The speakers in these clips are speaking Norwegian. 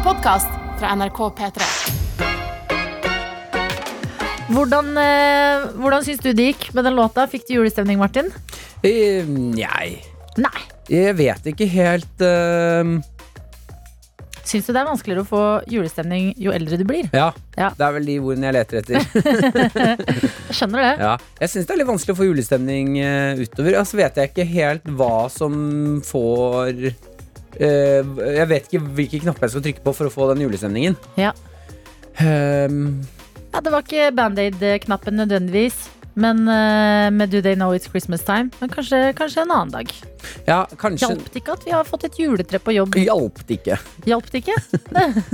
En podkast fra NRK P3. Hvordan, eh, hvordan syns du det gikk med den låta? Fikk du julestemning, Martin? Eh, Nei, Nei. jeg vet ikke helt eh, Syns du det er vanskeligere å få julestemning jo eldre du blir? Ja, Ja. det er vel de ordene jeg leter etter. Jeg skjønner det. Ja. Jeg syns det er litt vanskelig å få julestemning eh, utover. Altså vet jeg ikke helt hva som får Jeg vet ikke hvilke knapper jeg skal trykke på for å få den julestemningen. Ja. Um, Ja, det var ikke Band-Aid-knappen nødvendigvis. Men uh, med Do They Know It's Christmas Time. Men kanskje, kanskje en annen dag. ja, kanskje Hjalp det ikke at vi har fått et juletre på jobb? Hjalp det ikke. Hjalp det ikke?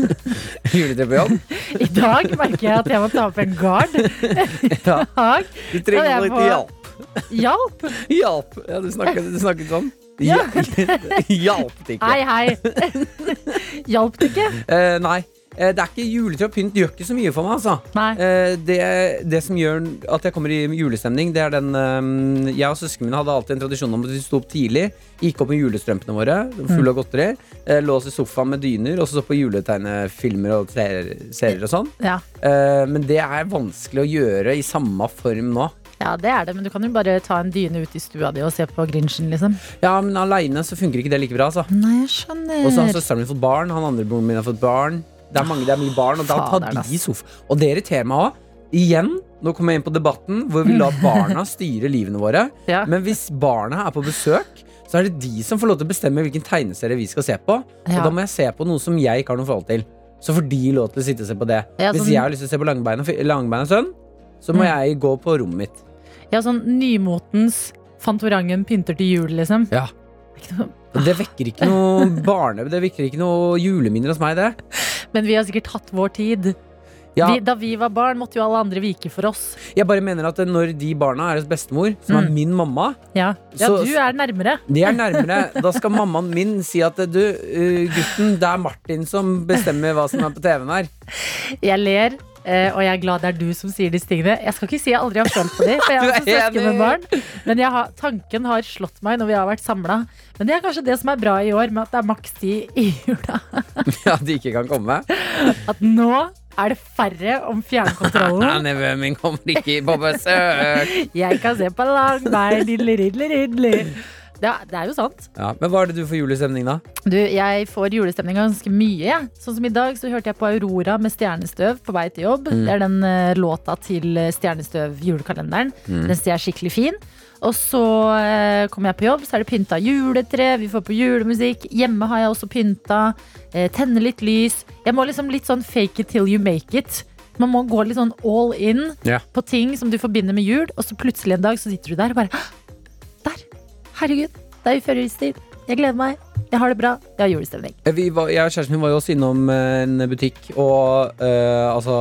Juletre på jobb? I dag merker jeg at jeg må ta opp en gard. I dag Du Ja, trenger er litt hjelp hjelp. Hjalp! Hjalp! Ja, du snakket, du snakket sånn. Ja. Hjalp det ikke. Hei, hei. Hjalp det ikke? Eh, nei. Eh, det er ikke juletre og pynt gjør ikke så mye for meg, altså. Nei. Eh, det, det som gjør at jeg kommer i julestemning, det er den eh, Jeg og søsknene mine hadde alltid en tradisjon om at vi sto opp tidlig, gikk opp med julestrømpene våre, fulle av godteri, eh, lå oss i sofaen med dyner, og så så på juletegnefilmer og serier serier og sånn. Ja. Eh, men det er vanskelig å gjøre i samme form nå. Ja, det er det. Men du kan jo bare ta en dyne ut i stua di og se på Grinchen, liksom. Ja, men aleine så funker ikke det like bra, altså. Nei, jeg skjønner. Og så har søsteren min fått barn, han andre broren min har fått barn. Det er mange, det er mye barn, og da tar de sofa. Og det irriterer meg òg. Igjen, nå kommer jeg inn på debatten hvor vi lar barna styre livene våre. Ja. Men hvis barna er på besøk, så er det de som får lov til å bestemme hvilken tegneserie vi skal se på. Ja. Og da må jeg se på noe som jeg ikke har noe forhold til. Så får de lov til å sitte og se på det. Ja, Hvis sånn- jeg har lyst til å se på Langbeina, og, Langbein sønn, så må Mm. jeg gå på rommet mitt. Ja, sånn nymotens Fantorangen pynter til jul, liksom. Ja. Det er noe- det vekker ikke noe barne... Det vekker ikke noe juleminner hos meg, det. Men vi har sikkert hatt vår tid. Ja, Vi, da vi var barn, måtte jo alle andre vike for oss. jeg bare mener at når de barna er hos bestemor, som er Mm. min mamma, Ja, ja Så- du er nærmere. De er nærmere. Da skal mammaen min si at du, uh, gutten, det er Martin som bestemmer hva som er på TV-en her. Jeg ler, eh, og jeg er glad det er du som sier disse tingene. Jeg skal ikke si jeg aldri har følt på dem, for jeg har også søsken med barn. Men har, tanken har slått meg når vi har vært samla. Men det er kanskje det som er bra i år, med at det er maks ti i jula. Ja, de ikke kan komme. At nå er det færre om fjernkontrollen. Nevøen min kommer ikke på besøk. Jeg kan se på langbein, diddly, diddly, diddly. Det, er- det er jo sant. Ja, men hva er det du får julestemning da? Du, jeg får julestemning ganske mye. Ja. Sånn som i dag så hørte jeg på Aurora med Stjernestøv på vei til jobb. Det er den uh, låta til eh, Stjernestøv julekalenderen. Den ser jeg skikkelig fin. Og så uh, kommer jeg på jobb, så er det pynta juletre, vi får på julemusikk. Hjemme har jeg også pynta. Uh, tenner litt lys. Jeg må liksom litt sånn fake it till you make it. Man må gå litt sånn all in yeah. på ting som du forbinder med jul, og så plutselig en dag så sitter du der og bare «Hå! Der! Herregud, det er førjulstid. Jeg gleder meg. Jeg har det bra. Jeg har julestemning. Eh, Vi var, jeg og kjæresten min var jo også innom eh, en butikk og uh, altså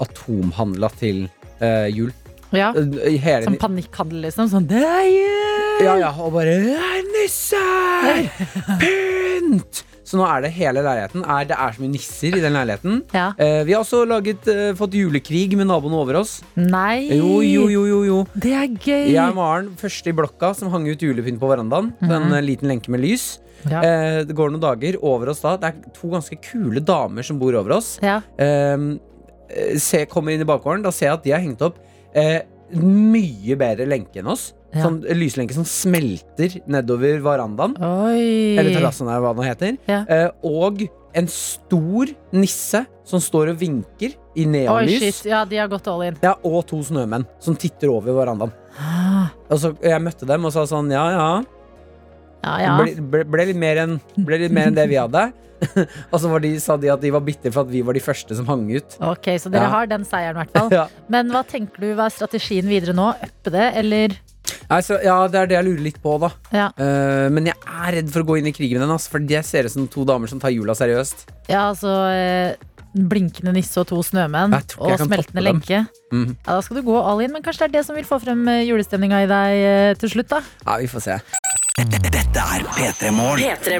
atomhandla til uh, jul. Ja. Hele, Som panikkhandel, liksom. Sånn, det er jul! ja, ja, og bare er Nisser! Pynt! Så nå er det hele leiligheten. Er, det er så mye nisser i den leiligheten. Ja. Eh, vi har også laget, eh, fått julekrig med naboen over oss. Nei! Jo, jo, jo, jo, jo. Det er gøy! Jeg er Maren, første i blokka som hang ut julepynt på verandaen. På En eh, liten lenke med lys. Ja. Eh, det går noen dager over oss da. Det er to ganske kule damer som bor over oss. Ja. Eh, se, kommer inn i bakgården. Da ser jeg at de har hengt opp eh, mye bedre lenke enn oss. Ja. Sånn lyslenke som smelter nedover verandaen. Oi! Eller terrassen, eller hva det heter. Ja. Eh, og en stor nisse som står og vinker i neonlys. shit. Ja, de har gått all in. Ja, og to snømenn som titter over verandaen. Ah, Og så Jeg møtte dem og sa sånn ja, ja. Ja, ja. Ble, ble, ble, litt mer enn, enn det vi hadde. og så var de, sa de at de var bitre for at vi var de første som hang ut. Ok, så dere Ja. har den seieren, i hvert fall. Men hva tenker du hva er strategien videre nå? Uppe det, eller Nei, så, ja, det er det jeg lurer litt på, da. Ja, Uh, men jeg er redd for å gå inn i krigen med den, altså, for jeg ser ut som to damer som tar jula seriøst. ja altså uh, Blinkende nisse og to snømenn og smeltende lenke. Mm. Ja, Da skal du gå all in, men kanskje det er det som vil få frem eh, julestemninga i deg uh, til slutt, da? Ja, vi får se. Dette er P3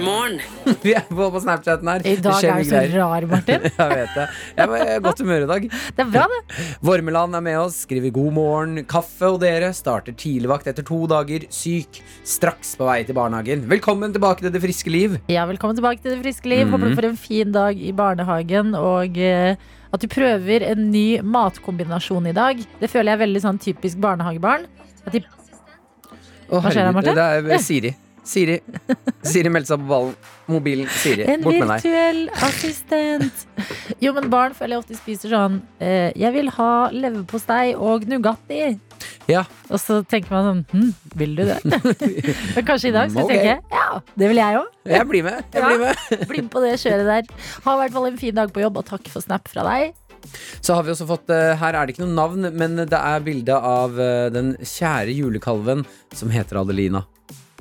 Morgen. Vi er på, på Snapchaten her. I dag er du så greier. rar, Martin. Jeg vet det. Jeg er i godt humør i dag. Det er bra, det. Vormeland er med oss, skriver god morgen. Kaffe og dere starter tidligvakt etter to dager. Syk. Straks på vei til barnehagen. Velkommen tilbake til det friske liv. Ja, velkommen tilbake til det friske liv. Håper du får en fin dag i barnehagen. Og eh, at du prøver en ny matkombinasjon i dag. Det føler jeg er veldig sånn typisk barnehagebarn. At de, Å, Hva skjer da, herregud, Martin? Det er Siri. Siri Siri meldte seg på ballen. Mobilen. Siri, en bort med deg. virtuell assistent. Jo, men barn føler jeg ofte spiser sånn eh, Jeg vil ha leverpostei og Nugatti. Ja. Og så tenker man sånn hm, Vil du det? men kanskje i dag skal Ok. jeg tenke ja, det vil jeg òg. Jeg blir med. Jeg blir med. Bli med på det kjøret der. Ha i hvert fall en fin dag på jobb, og takk for snap fra deg. Så har vi også fått eh, Her er det ikke noe navn, men det er bilde av eh, den kjære julekalven som heter Adelina.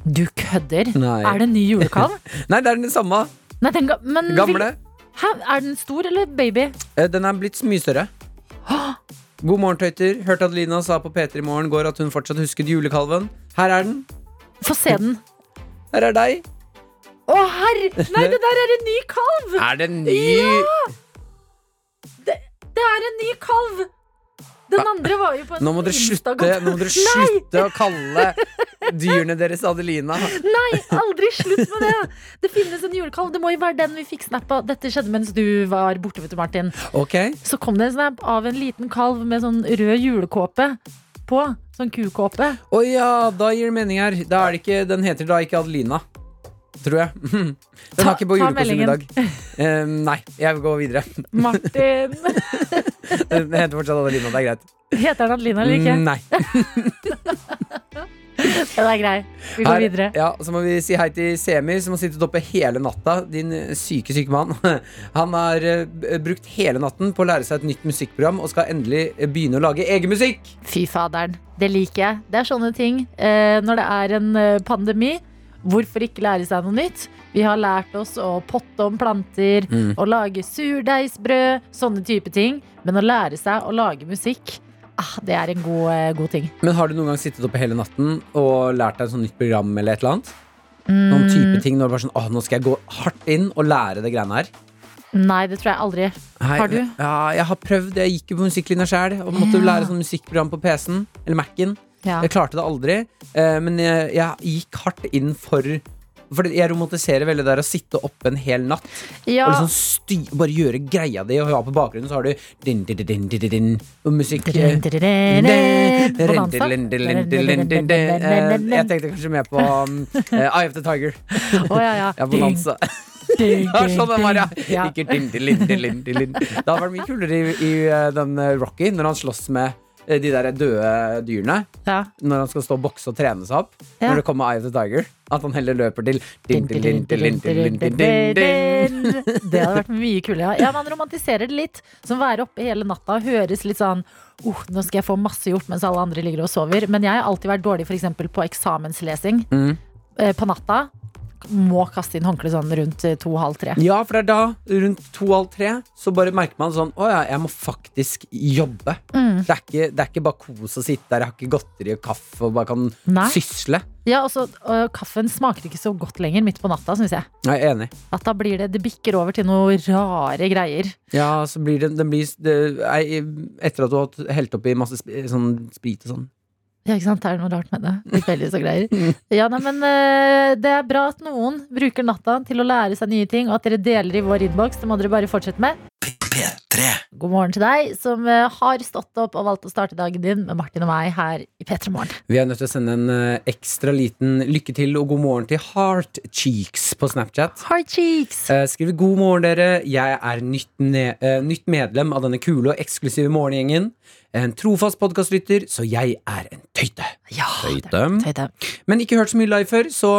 Du kødder? Nei. Er det en ny julekalv? Nei, det er den samme. Nei, den ga men Gamle. Vil, hæ, er den stor eller baby? Eh, Den er blitt mye større. God morgen, tøyter. Hørte at Lina sa på P3 i morgen går at hun fortsatt husket julekalven. Her er den. Få se den. Her er deg. Å, herre! Nei, det der er en ny kalv! Er det ny Det, det er en ny kalv! Den andre var jo på en Nå må dere slutte, må dere slutte å kalle dyrene deres Adelina. Nei, aldri slutt med det! Det finnes en julekalv. Det må jo være den vi fikk snap av. Dette skjedde mens du var borte, vet du, Martin. Okay. Så kom det en snap av en liten kalv med sånn rød julekåpe på. Sånn kukåpe. Å ja, da gir det mening her. Da er det ikke, den heter da ikke Adelina. Tror jeg. Den Ta- har ikke på julekostyme i dag. Uh, nei, jeg vil gå videre. Martin. Den heter fortsatt Adelina, det er greit. Heter den Adelina eller ikke? Nei. Den er grei. Vi går Her- videre. Ja, Så må vi si hei til Semir, som har sittet oppe hele natta. Din syke, syke mann. Han har eh, brukt hele natten på å lære seg et nytt musikkprogram og skal endelig eh, begynne å lage egen musikk. Fy faderen. Det liker jeg. Det er sånne ting. Eh, når det er en eh, pandemi, hvorfor ikke lære seg noe nytt? Vi har lært oss å potte om planter, Mm. å lage surdeigsbrød, sånne type ting. Men å lære seg å lage musikk, ah, det er en god, eh, god ting. Men har du noen gang sittet oppe hele natten og lært deg et sånt nytt program eller et eller annet? Noen type ting når du bare sånn, åh, nå skal jeg gå hardt inn og lære det greiene her. Nei, det tror jeg aldri. Hei, Har du? Ja, jeg har prøvd. Jeg gikk jo på musikklinja sjæl og måtte Ja. lære sånn musikkprogram på PC-en eller Mac-en. Ja. Jeg klarte det aldri, eh, men jeg, jeg gikk hardt inn for For jeg romantiserer veldig der å sitte oppe en hel natt Ja, og liksom sty, bare gjøre greia di, og på bakgrunnen så har du din, din, din, din, din, din, og musikk eh. Eh, Jeg tenkte kanskje mer på um, eh, Eye of the Tiger. Oh, ja, ja. Ja, Bonanza. Ja, sånn den var, ja. Ja. Ikke din, din, din, din, din. Det hadde vært mye kulere i, i eh, den eh, Rocky, når han slåss med eh, Eh, de der døde dyrene ja. når han skal stå og bokse og trene seg opp. Ja. Når det kommer Eye of the Tiger. At han heller løper til Det hadde vært mye kulere. Ja, man romantiserer det litt. Som å være oppe hele natta og høres litt sånn oh, nå skal jeg få masse gjort mens alle andre ligger og sover. Men jeg har alltid vært dårlig f.eks. på eksamenslesing mm. Eh, på natta. Må kaste inn håndkle sånn rundt eh, to-halv tre. Ja, for det er da, rundt to-halv tre, så bare merker man sånn Å ja, jeg må faktisk jobbe. Mm. Det, er ikke, det er ikke bare kos å sitte der, jeg har ikke godteri og kaffe og bare kan Nei. sysle. Ja, og øh, Kaffen smaker ikke så godt lenger midt på natta, syns jeg. Jeg er enig. At da blir det, det bikker over til noe rare greier. Ja, så blir det, det blir, det, Etter at du har helt oppi masse sp sånn sprit og sånn. Ja, ikke sant? Det er noe rart med det. Litt veldig så greier. Ja, nei, men øh, Det er bra at noen bruker natta til å lære seg nye ting, og at dere deler i vår innboks. Det må dere bare fortsette med. P3. God morgen til deg som øh, har stått opp og valgt å starte dagen din med Martin og meg her i P3 Morgen. Vi er nødt til å sende en eh, ekstra liten lykke til og god morgen til Heart Cheeks på Snapchat. Heart cheeks! Eh, skriver god morgen, dere. Jeg er nytt, ne eh, nytt medlem av denne kule og eksklusive morgengjengen. En trofast podkastlytter, så jeg er en tøyte. Ja, Tøyte. det er tøyte. Men ikke hørt så mye live før, så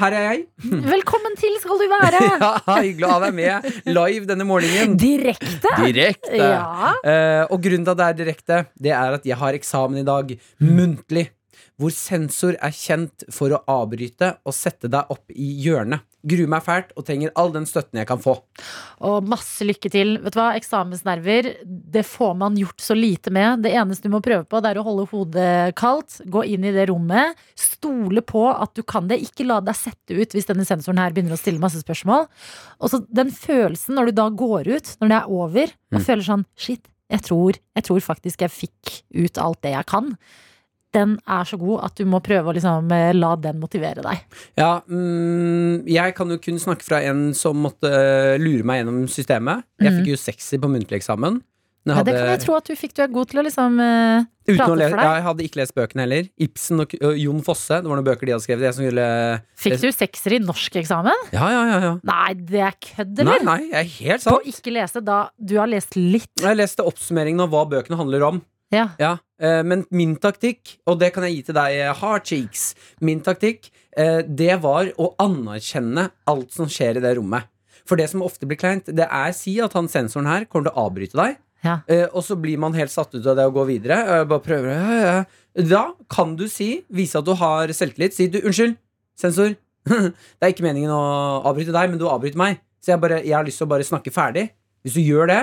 her er jeg. Velkommen til skal du være! Ja, Hyggelig å ha deg med live denne morgenen. Direkte! Direkte. Ja. Uh, og grunnen til at det er direkte, det er at jeg har eksamen i dag. Muntlig. Hvor sensor er kjent for å avbryte og sette deg opp i hjørnet. Gruer meg fælt og trenger all den støtten jeg kan få. Og masse lykke til. Vet du hva, Eksamensnerver, det får man gjort så lite med. Det eneste du må prøve på, det er å holde hodet kaldt. Gå inn i det rommet. Stole på at du kan det. Ikke la deg sette ut hvis denne sensoren her begynner å stille masse spørsmål. Og så den følelsen når du da går ut, når det er over, og føler sånn shit, jeg tror, jeg tror faktisk jeg fikk ut alt det jeg kan. Den er så god at du må prøve å liksom eh, la den motivere deg. Ja, mm, jeg kan jo kun snakke fra en som måtte eh, lure meg gjennom systemet. Jeg fikk jo sekser på muntlig eksamen. Mm. hadde, Ja, det kan jeg tro at du fikk. Du er god til å liksom uh, prate for ja, deg. jeg hadde ikke lest bøkene heller. Ibsen og uh, Jon Fosse. Det var noen bøker de hadde skrevet. Skulle Fikk du sekser i norskeksamen? Ja, ja, ja. ja. Nei, det er kødd, Nei, eller? nei, jeg er helt På ikke lese, da Du har lest litt. Jeg leste oppsummeringen av hva bøkene handler om. Ja. Ja, eh, Men min taktikk, og det kan jeg gi til deg, Hard Cheeks Min taktikk, eh, det var å anerkjenne alt som skjer i det rommet. For det som ofte blir kleint, det er si at han sensoren her kommer til å avbryte deg. Ja. Eh, og så blir man helt satt ut av det og går videre. og bare prøver ja, ja. Da kan du si, vise at du har selvtillit. Si du, unnskyld, sensor. det er ikke meningen å avbryte deg, men du avbryter meg. Så jeg, bare, jeg har lyst til å bare snakke ferdig. Hvis du gjør det,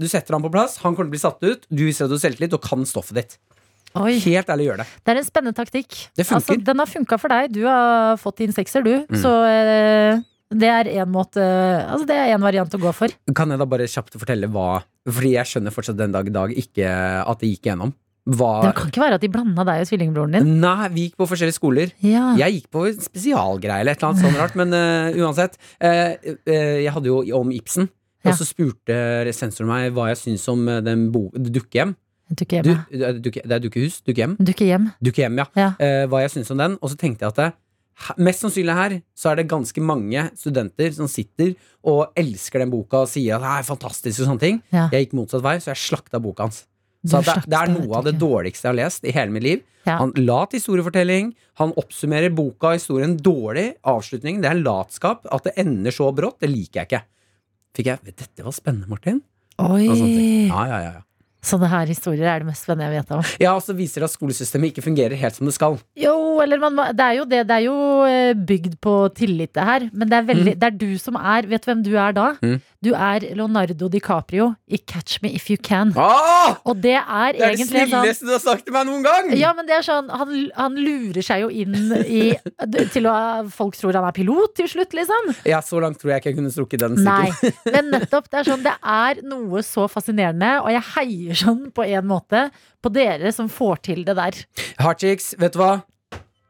du setter han på plass, han kommer til å bli satt ut, du viser at du har selvtillit og kan stoffet ditt. Oi, Helt ærlig, gjør det. det er en spennende taktikk. Det. Altså, den har funka for deg. Du har fått din sekser, du. Mm. Så eh, det er en måte Altså, det er en variant å gå for. Kan jeg da bare kjapt fortelle hva Fordi jeg skjønner fortsatt den dag i dag ikke at det gikk gjennom. Hva Det kan ikke være at de blanda deg og tvillingbroren din. Nei, vi gikk på forskjellige skoler. Ja. Jeg gikk på spesialgreier spesialgreie eller et eller annet sånt rart, men uh, uansett. Uh, uh, jeg hadde jo om Ibsen, Ja. og så spurte sensoren meg hva jeg syns om eh, den dukkehjem. Dukke Du, hjemme. det er dukkehus? Dukkehjem? Dukkehjem. Dukkehjem, ja. Ja. Uh, hva jeg syns om den. Og så tenkte jeg at det, mest sannsynlig her så er det ganske mange studenter som sitter og elsker den boka og sier at det er fantastisk og sånne ting. Ja. Jeg gikk motsatt vei, så jeg slakta boka hans. Så det, det er noe av det dårligste jeg har lest i hele mitt liv. Ja. Han lat historiefortelling. Han oppsummerer boka og historien dårlig. Avslutning. Det er latskap. At det ender så brått, det liker jeg ikke. Fikk jeg Dette var spennende, Martin. Oi! Ja, ja, ja, ja. Sånne her historier er det mest spennende jeg vet om. ja, og så viser det at skolesystemet ikke fungerer helt som det skal. Jo, eller man, det er jo det. Det er jo eh, bygd på tillit, det her. Men det er, veldig, det er du som er Vet du hvem du er da? Mm. Du er Leonardo DiCaprio i Catch Me If You Can. Ah! Og det er Det er det sånn snilleste du har sagt til meg noen gang! ja, men det er sånn Han, han lurer seg jo inn i Til å Folk tror han er pilot til slutt, liksom. Ja, så langt tror jeg ikke jeg kunne strukket den Nei. Men nettopp, det er sånn Det er noe så fascinerende, og jeg heier sånn på en måte på dere som får til det der. Hardchicks, vet du hva?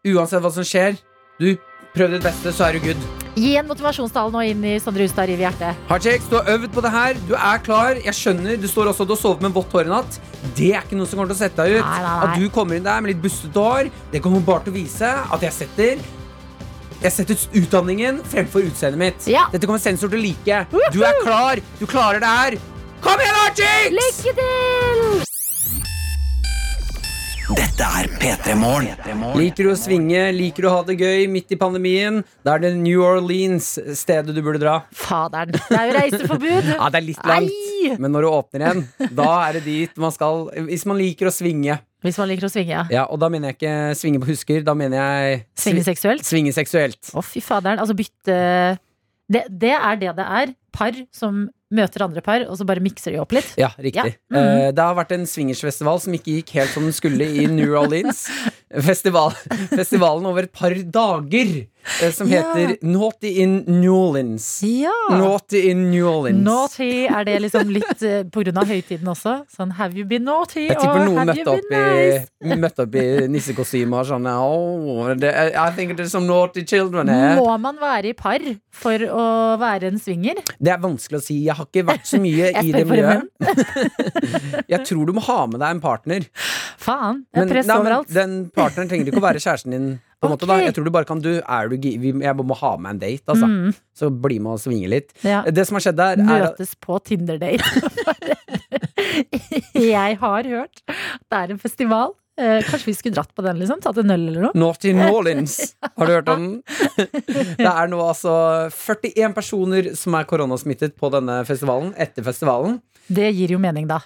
Uansett hva som skjer, du prøv ditt beste, så er du good. Gi en motivasjonstale nå inn i Sondre Hustad Riv i hjertet. Hardchicks, du har øvd på det her, du er klar. Jeg skjønner, du står også og sover med vått hår i natt. Det er ikke noe som kommer til å sette deg ut. Nei, nei, nei. At du kommer inn der med litt bustete hår, det kommer bare til å vise at jeg setter jeg setter utdanningen fremfor utseendet mitt. Ja. Dette kommer sensor til å like. Du er klar, du klarer det her. Kom igjen, Hardchicks! Lykke til! Dette er P3 Morgen. Liker du å svinge, liker du å ha det gøy midt i pandemien? Da er det New Orleans stedet du burde dra. Faderen. Det er jo reiseforbud. Ja, det er litt langt, Ei! men når du åpner igjen, da er det dit man skal Hvis man liker å svinge. Hvis man liker å svinge, ja. Ja, Og da mener jeg ikke svinge på husker, da mener jeg Svinge seksuelt. svinge seksuelt. Å, fy faderen. Altså bytte det, det er det det er. Par som møter andre par, og så bare mikser de opp litt. Ja, riktig. Ja. Mhm. Eh, det har vært en swingersfestival som ikke gikk helt som den skulle i New Orleans. Festival, festivalen over et par dager, eh, som Ja. heter Naughty in New Orleans. Ja. Naughty in New Orleans. Naughty, er det liksom litt uh, på grunn av høytiden også? Sånn have you been naughty? Jeg tipper noen have you møtte opp, been nice? i, møtte opp i nissekostymer sånn oh, I think there's some naughty children here. Må man være i par for å være en swinger? Det er vanskelig å si. Jeg har ikke vært så mye i det miljøet. Jeg tror du må ha med deg en partner. Faen, det er press overalt. den partneren trenger ikke å være kjæresten din. På en måte, da. Jeg tror du bare kan du, er du, Jeg må ha med en date, altså. Mm, Så bli med og svinge litt. ja. Det som har skjedd der, er Møtes på Tinder-date. Jeg har hørt det er en festival. Eh, kanskje vi skulle dratt på den, liksom? Tatt en øl eller noe? Naughty Orleans, Har du hørt om den? Det er nå altså 41 personer som er koronasmittet på denne festivalen etter festivalen. Det gir jo mening, da.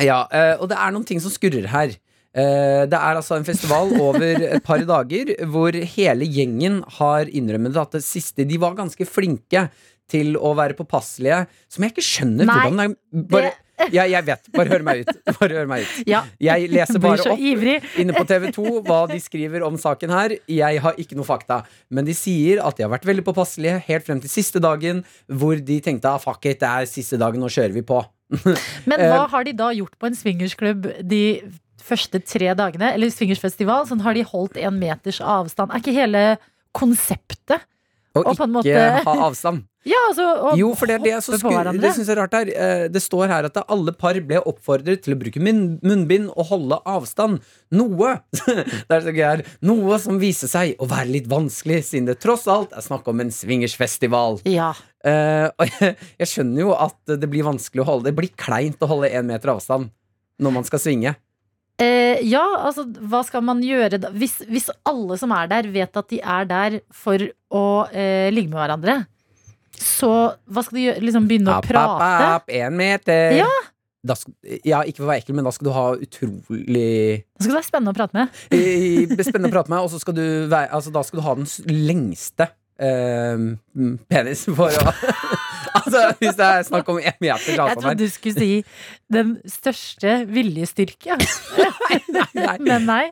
Ja, eh, og det er noen ting som skurrer her. Eh, det er altså en festival over et par dager hvor hele gjengen har innrømmet at det siste De var ganske flinke til å være påpasselige, som jeg ikke skjønner Nei, hvordan det er. Bare, ja, jeg vet. Bare hør meg ut. Hør meg ut. Ja. Jeg leser bare opp ivrig. inne på TV 2 hva de skriver om saken her. Jeg har ikke noe fakta. Men de sier at de har vært veldig påpasselige helt frem til siste dagen, hvor de tenkte ah, fuck it, det er siste dagen, nå kjører vi på. Men Eh, hva har de da gjort på en swingersklubb de første tre dagene? Eller swingersfestival? Sånn har de holdt en meters avstand? Er ikke hele konseptet å ikke måte- ha avstand. Ja, altså Jo, for det det sku- Det synes jeg er rart her. Eh, Det står her at alle par ble oppfordret til å bruke munnbind og holde avstand. Noe det er så gøy her Noe som viser seg å være litt vanskelig, siden det tross alt er snakk om en swingersfestival. Ja. Eh, jeg, jeg skjønner jo at det blir vanskelig å holde Det blir kleint å holde én meter avstand når man skal svinge. Eh, ja, altså hva skal man gjøre da? Hvis, hvis alle som er der, vet at de er der for å eh, ligge med hverandre, så hva skal de gjøre? Liksom begynne å App, app, prate? app, én meter. Ja. Da sk ja, ikke for å være ekkel, men da skal du ha utrolig Da skal du være spennende å prate med. Spennende å prate med, og så skal du være, altså, da skal du ha den lengste eh, penis for å Altså, hvis det er snakk om én meter Jeg trodde du skulle si den største viljestyrke. Nei. Men nei.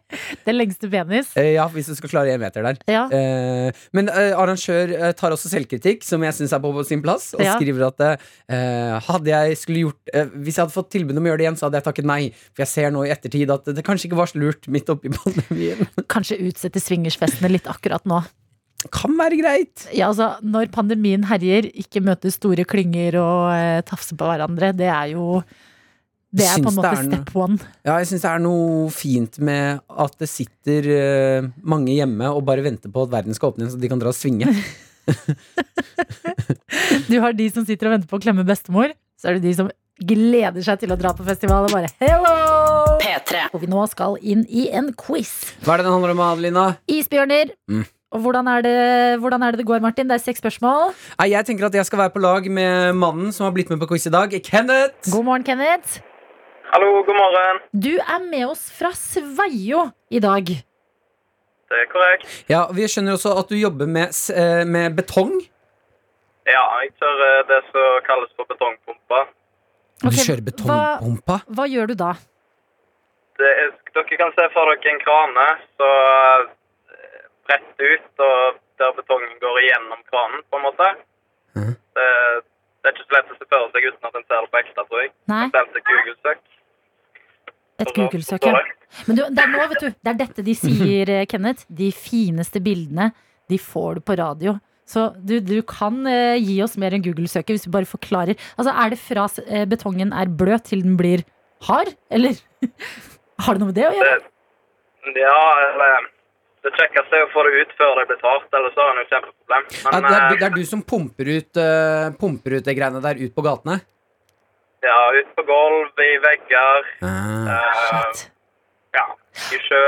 Den lengste penis. Eh, ja, hvis du skal klare én meter der. Ja. Eh, men eh, arrangør eh, tar også selvkritikk, som jeg syns er på sin plass, og Ja. skriver at eh, hadde jeg skulle gjort eh, Hvis jeg hadde fått tilbud om å gjøre det igjen, så hadde jeg takket nei. For jeg ser nå i ettertid at det kanskje ikke var så lurt midt oppi pandemien. Kanskje utsette swingersfestene litt akkurat nå. Kan være greit. Ja, altså, Når pandemien herjer, ikke møte store klynger og eh, tafse på hverandre. Det er jo Det er på en måte er step one. Ja, jeg syns det er noe fint med at det sitter eh, mange hjemme og bare venter på at verden skal åpne igjen, så de kan dra og svinge. Du har de som sitter og venter på å klemme bestemor. Så er det de som gleder seg til å dra på festival og bare hello! P3. Og vi nå skal inn i en quiz. Hva er det den handler om, Adelina? Isbjørner. Mm. Og hvordan er, det, hvordan er det det går, Martin? Det er seks spørsmål. Nei, Jeg tenker at jeg skal være på lag med mannen som har blitt med på quiz i dag, Kenneth. God morgen, Kenneth. Hallo, god morgen. Du er med oss fra Sveio i dag. Det er korrekt. Ja, Vi skjønner også at du jobber med, eh, med betong. Ja, jeg kjører det som kalles for betongpumpa. Du kjører betongpumpa. Hva gjør du da? Det er, dere kan se for dere en krane så bredt ut, og der betongen går igjennom kranen, på en måte. Mm. Det, det er ikke så lett å se for seg uten at en ser det på ekte, tror jeg. Nei, Selv til Google-søk. et Google-søk, ja. Men du, det er nå, vet du. Det er dette de sier, eh, Kenneth. De fineste bildene, de får du på radio. Så du, du kan eh, gi oss mer enn Google-søket hvis du bare forklarer. Altså, Er det fra eh, betongen er bløt til den blir hard? Eller har det noe med det å gjøre? Det, ja, eller Det kjekkeste er å få det ut før det blir hardt, ellers har en jo kjempeproblem. Ja, det, er, eh, det er du som pumper ut, uh, pumper ut det greiene der ut på gatene? ja, ut på gulv, i vegger, Ah. uh, ja, i sjø.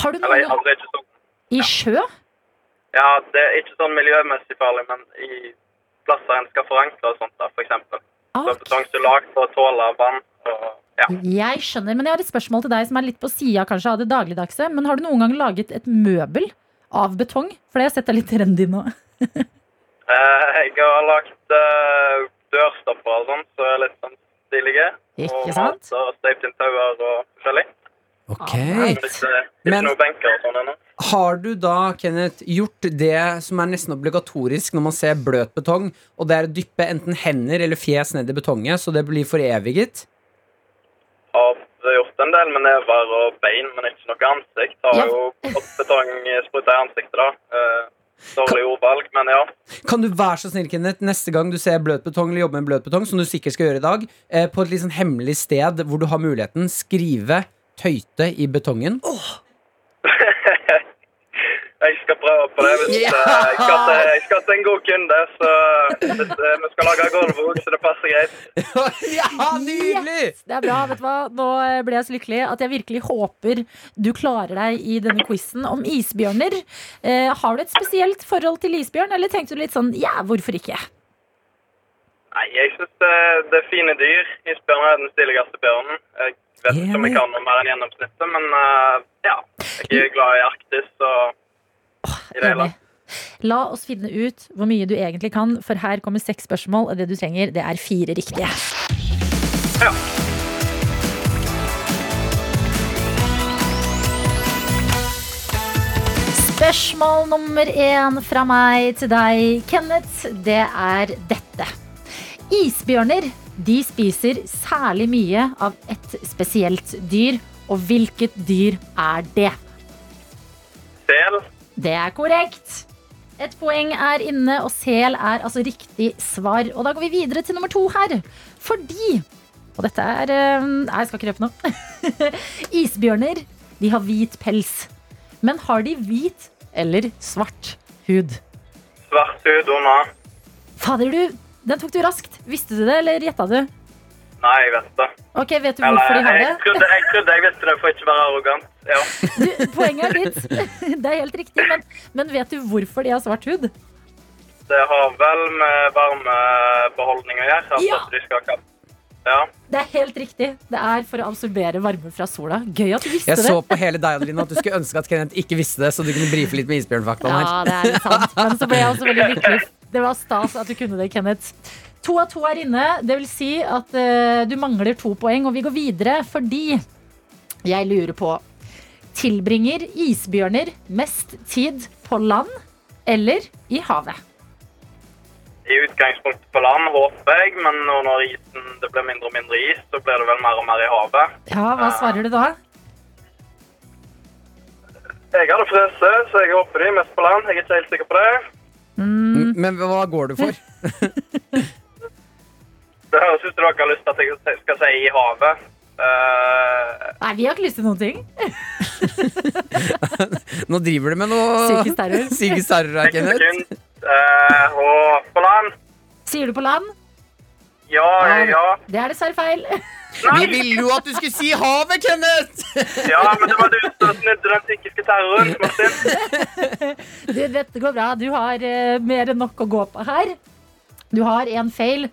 Har du Eller noe altså ikke sånn i sjø? Ja, det er ikke sånn miljømessig farlig, men i plasser en skal forankre og sånt, da, for eksempel. Så Ok. betong er lagd for å tåle vann. Ja. Jeg skjønner, men jeg har et spørsmål til deg som er litt på sida kanskje av det dagligdagse. Men har du noen gang laget et møbel av betong? For det har jeg sett deg litt trendy nå. Eh, jeg har lagt eh, dørstopper og sånn, så er litt sånn stilige. Ikke og sant? og støpt inn tauer og forskjellig. Ok. Men ikke Men- noen benker og sånn. Har du da, Kenneth, gjort det som er nesten obligatorisk når man ser bløt betong, og det er å dyppe enten hender eller fjes ned i betonget, så det blir foreviget? Har gjort en del med never og bein, men ikke noe ansikt. Har Ja. jo fått betong spruta i ansiktet, da. Eh, dårlig ordvalg, men ja. Kan du være så snill, Kenneth, neste gang du ser bløt betong, eller jobber med bløt betong, som du sikkert skal gjøre i dag, eh, på et litt sånn hemmelig sted hvor du har muligheten, skrive tøyte i betongen? Jeg skal prøve på det. Hvis, Ja! eh, jeg, skal til, jeg skal til en god kunde, så hvis, eh, vi skal lage gulv òg, så det passer greit. ja, nydelig! Det er bra. vet du hva? Nå eh, ble jeg så lykkelig at jeg virkelig håper du klarer deg i denne quizen om isbjørner. Eh, har du et spesielt forhold til isbjørn, eller tenkte du litt sånn ja, hvorfor ikke? Nei, jeg syns det, det er fine dyr. Isbjørn er den stiligste bjørnen. Jeg vet ikke om jeg kan noe mer enn gjennomsnittet, men ja. Jeg er glad i Arktis og Enig. La oss finne ut hvor mye du egentlig kan, for her kommer seks spørsmål, og det du trenger, det er fire riktige. Ja. Spørsmål nummer én fra meg til deg, Kenneth, det er dette. Isbjørner de spiser særlig mye av et spesielt dyr. Og hvilket dyr er det? Sel. Det er korrekt. Et poeng er inne, og sel er altså riktig svar. Og da går vi videre til nummer to her. Fordi Og dette er eh, Nei, jeg skal ikke røpe noe. Isbjørner de har hvit pels. Men har de hvit eller svart hud? Svart hud under. Fader, du, den tok du raskt. Visste du det, eller gjetta du? Nei, jeg vet det. Ok, Vet du hvorfor de har jeg, det? trodde, jeg trodde jeg visste det for ikke å være arrogant. Ja. Du, poenget er ditt. Det er helt riktig. Men, men vet du hvorfor de har svart hud? Det har vel med varmebeholdning å gjøre. Altså Ja. at de skal kappe. Ja. Det er helt riktig. Det er for å absorbere varme fra sola. Gøy at du visste Jeg det. så på hele deg Adeline, at du skulle ønske at Kenneth ikke visste det, så du kunne brife litt med isbjørnfaktaen her. Ja, det er sant. Men så ble jeg også veldig lykkelig. Det var stas at du kunne det, Kenneth. To av to er inne. Det vil si at uh, du mangler to poeng, og vi går videre fordi jeg lurer på Tilbringer isbjørner mest tid på land eller i havet? I utgangspunktet på land, håper jeg, men nå når isen, det blir mindre og mindre is, så blir det vel mer og mer i havet. Ja, hva svarer du da? Jeg hadde frøse, så jeg håper de mest på land. Jeg er ikke helt sikker på det. Mm, Men hva går du for? Det høres ut som dere har lyst til at jeg skal si i havet. Uh, Nei, vi har ikke lyst til noen ting. Nå driver du med noe Psykisk terror. Psykisk terror her, Kenneth. Eh, og på land. Sier du på land? Ja, ja. Det er dessverre feil. Vi ville jo at du skulle si havet, Kenneth! Ja, men det var du som snudde den psykiske terroren, Martin. Du, dette går bra. Du har uh, mer enn nok å gå på her. Du har én feil,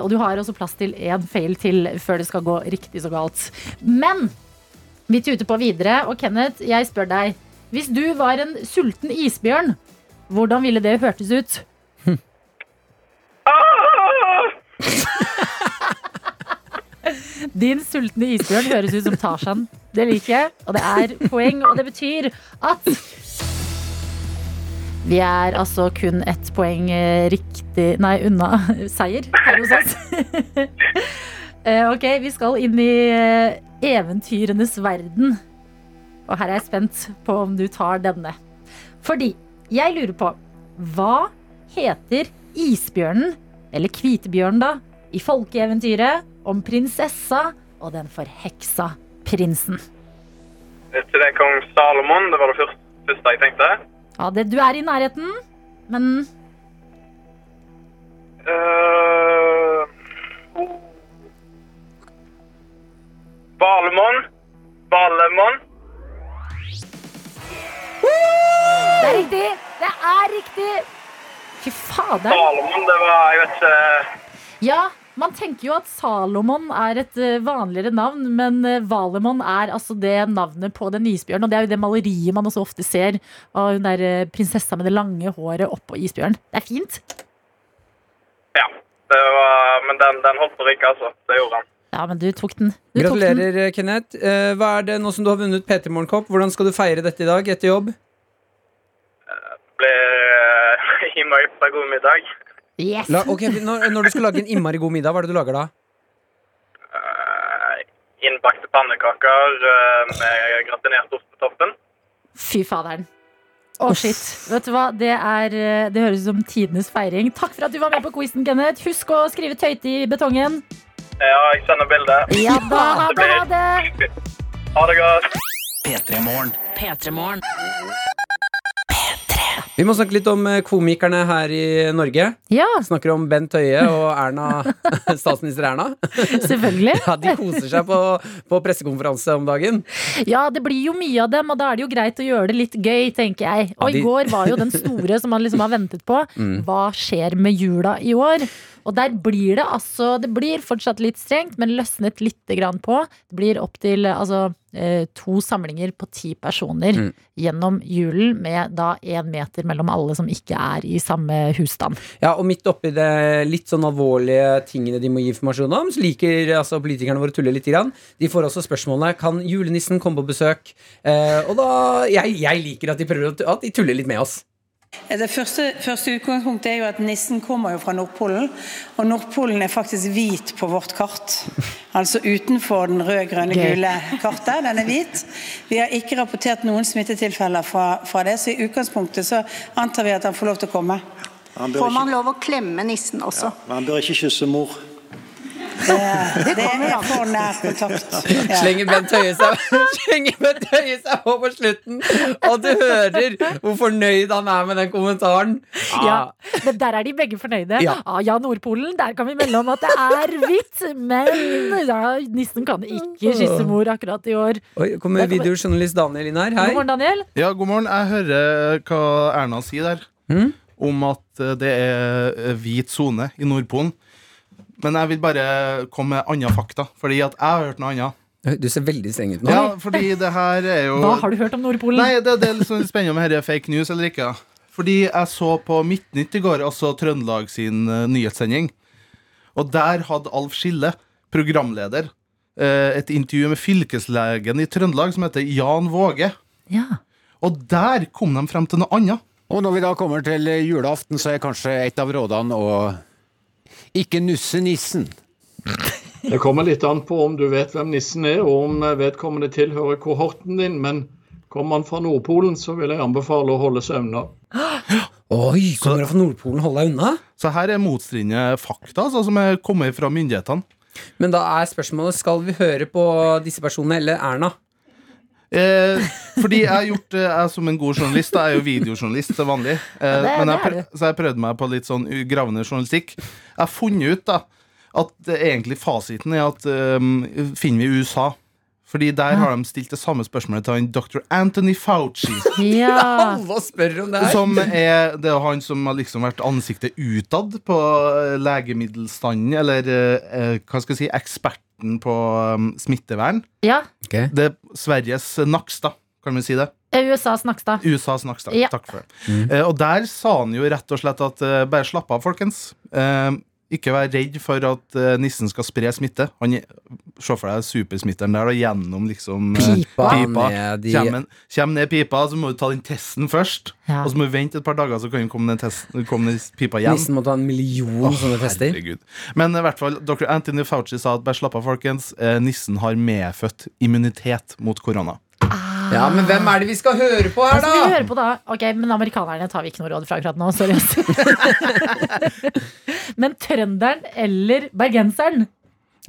og du har også plass til én feil til før det skal gå riktig så galt. Men vi tuter på videre, og Kenneth, jeg spør deg. Hvis du var en sulten isbjørn, hvordan ville det hørtes ut? Din sultne isbjørn høres ut som Tarzan. Det liker jeg, og det er poeng. Og det betyr at vi er altså kun ett poeng eh, riktig Nei, unna seier her hos oss. Ok, vi skal inn i eh, eventyrenes verden. Og her er jeg spent på om du tar denne. Fordi jeg lurer på Hva heter isbjørnen, eller hvitebjørnen da, i folkeeventyret om prinsessa og den forheksa prinsen? Til det kong Salomon. Det var det første jeg tenkte. Ja, det, du er i nærheten, men Uh, oh. Valemon. Valemon. det er riktig! Det er riktig! Fy fader. Salomon, det var Jeg vet ikke Ja, man tenker jo at Salomon er et eh, vanligere navn, men eh, Valemon er altså det navnet på den isbjørnen. Og det er jo det maleriet man også ofte ser av hun der eh, prinsessa med det lange håret oppå isbjørnen. Det er fint. Ja. Det var, men den, den holdt på å altså. Det gjorde han. Ja, men du tok den. Du tok den. Gratulerer, Kenneth. Hva er det nå som du har vunnet P3 Morgenkopp? Hvordan skal du feire dette i dag etter jobb? Det blir i meg på god middag. Yes! La, ok, når, når du skal lage en innmari god middag, hva er det du lager da? Uh, innbakte pannekaker uh, med gratinert ost på toppen. Fy faderen. Å, shit. Vet du hva? Det, er, eh, det høres ut som tidenes feiring. Takk for at du var med på quizen, Kenneth. Husk å skrive tøyte i betongen. Ja, jeg sender bilde. Ja da, ha det, ha det. Godt. P3morgen. P3morgen. Vi må snakke litt om eh, komikerne her i Norge. Ja, Snakker om Bent Høie og Erna, statsminister Erna. selvfølgelig. Ja, De koser seg på, på pressekonferanse om dagen. Ja, det blir jo mye av dem, og da er det jo greit å gjøre det litt gøy, tenker jeg. Og Ja, de- i går var jo den store som man liksom har ventet på. Hva skjer med jula i år? Og der blir det altså Det blir fortsatt litt strengt, men løsnet lite grann på. Det blir opp til altså, eh, to samlinger på ti personer Mm. gjennom julen, med da én meter mellom alle som ikke er i samme husstand. Ja, og midt oppi det litt sånn alvorlige tingene de må gi informasjon om, så liker altså, politikerne våre tulle litt. Grann. De får også spørsmålene Kan julenissen komme på besøk. Eh, og da jeg, jeg liker at de prøver at de tuller litt med oss. Det første, første utgangspunktet er jo at nissen kommer jo fra Nordpolen, og Nordpolen er faktisk hvit på vårt kart. Altså utenfor den røde, grønne, gule kartet. Den er hvit. Vi har ikke rapportert noen smittetilfeller fra, fra det, så i utgangspunktet så antar vi at han får lov til å komme. Får man lov å klemme nissen også? Ja, men han bør ikke kysse mor. Det, det er for nær kontakt. Ja. Slenger Bent Høie seg på på slutten, og du hører hvor fornøyd han er med den kommentaren. Ja, Ah, men der er de begge fornøyde. Ja. Ah, ja, Nordpolen, der kan vi melde om at det er hvitt. Men ja, nissen kan ikke kysse mor akkurat i år. Oi, kommer videojournalist Daniel inn her. Hei. God morgen, Daniel. Ja, god morgen. Jeg hører hva Erna sier der. Mm? Om at det er hvit sone i Nordpolen. Men jeg vil bare komme med andre fakta, fordi at jeg har hørt noe annet. Du ser veldig streng ut nå. Ja, fordi det her er jo Hva har du hørt om Nordpolen? Nei, det, det er litt sånn spennende om dette er fake news eller ikke. Fordi jeg så på Midtnytt i går, altså Trøndelag sin eh, nyhetssending. Og der hadde Alf Skille, programleder, eh, et intervju med fylkeslegen i Trøndelag som heter Jan Våge. Ja. Og der kom de frem til noe annet. Og når vi da kommer til julaften, så er kanskje et av rådene å ikke nusse nissen. Det kommer litt an på om du vet hvem nissen er, og om vedkommende tilhører kohorten din, men kommer han fra Nordpolen, så vil jeg anbefale å holde seg unna. Oi, kommer han fra Nordpolen? Hold deg unna. Så her er motstridende fakta altså, som er kommet fra myndighetene. Men da er spørsmålet skal vi høre på disse personene eller Erna. Eh, fordi jeg har gjort eh, Jeg som en god journalist, jeg er jo videojournalist til vanlig. Eh, det- men jeg, prøv, så jeg prøvde meg på litt sånn gravende journalistikk. Jeg har funnet ut da at det egentlig fasiten er at um, finner vi USA. Fordi der har de stilt det samme spørsmålet til han dr. Anthony Fauci. ja. Alle spør om det her. Som er, det er han som har liksom vært ansiktet utad på eh, legemiddelstanden, eller eh, eh, hva skal jeg si, eksperten på um, smittevern. ja. Det er Sveriges Nakstad, kan vi si det? USAs Nakstad. USAs Nakstad. Ja. Takk for det. Eh, og der sa han jo rett og slett at eh, bare slapp av, folkens. Eh, ikke vær redd for at uh, nissen skal spre smitte. Han er- Se for deg supersmitteren der, og gjennom liksom eh, Pipa pipa. ned i- Kjem, kjem ned pipa, så må du ta den testen først. Ja. Og så må du vente et par dager, så kan den komme ned, testen, komme ned pipa igjen. Nissen må ta en million sånne tester. Herregud. Men i hvert fall, dr. Anthony Fauci sa at bare slapp av, folkens. Eh, nissen har medfødt immunitet mot korona. Ja, men hvem er det vi skal høre på her, da? skal vi høre på da? Ok, men amerikanerne tar vi ikke noe råd fra akkurat nå. Sorry. men trønderen eller bergenseren?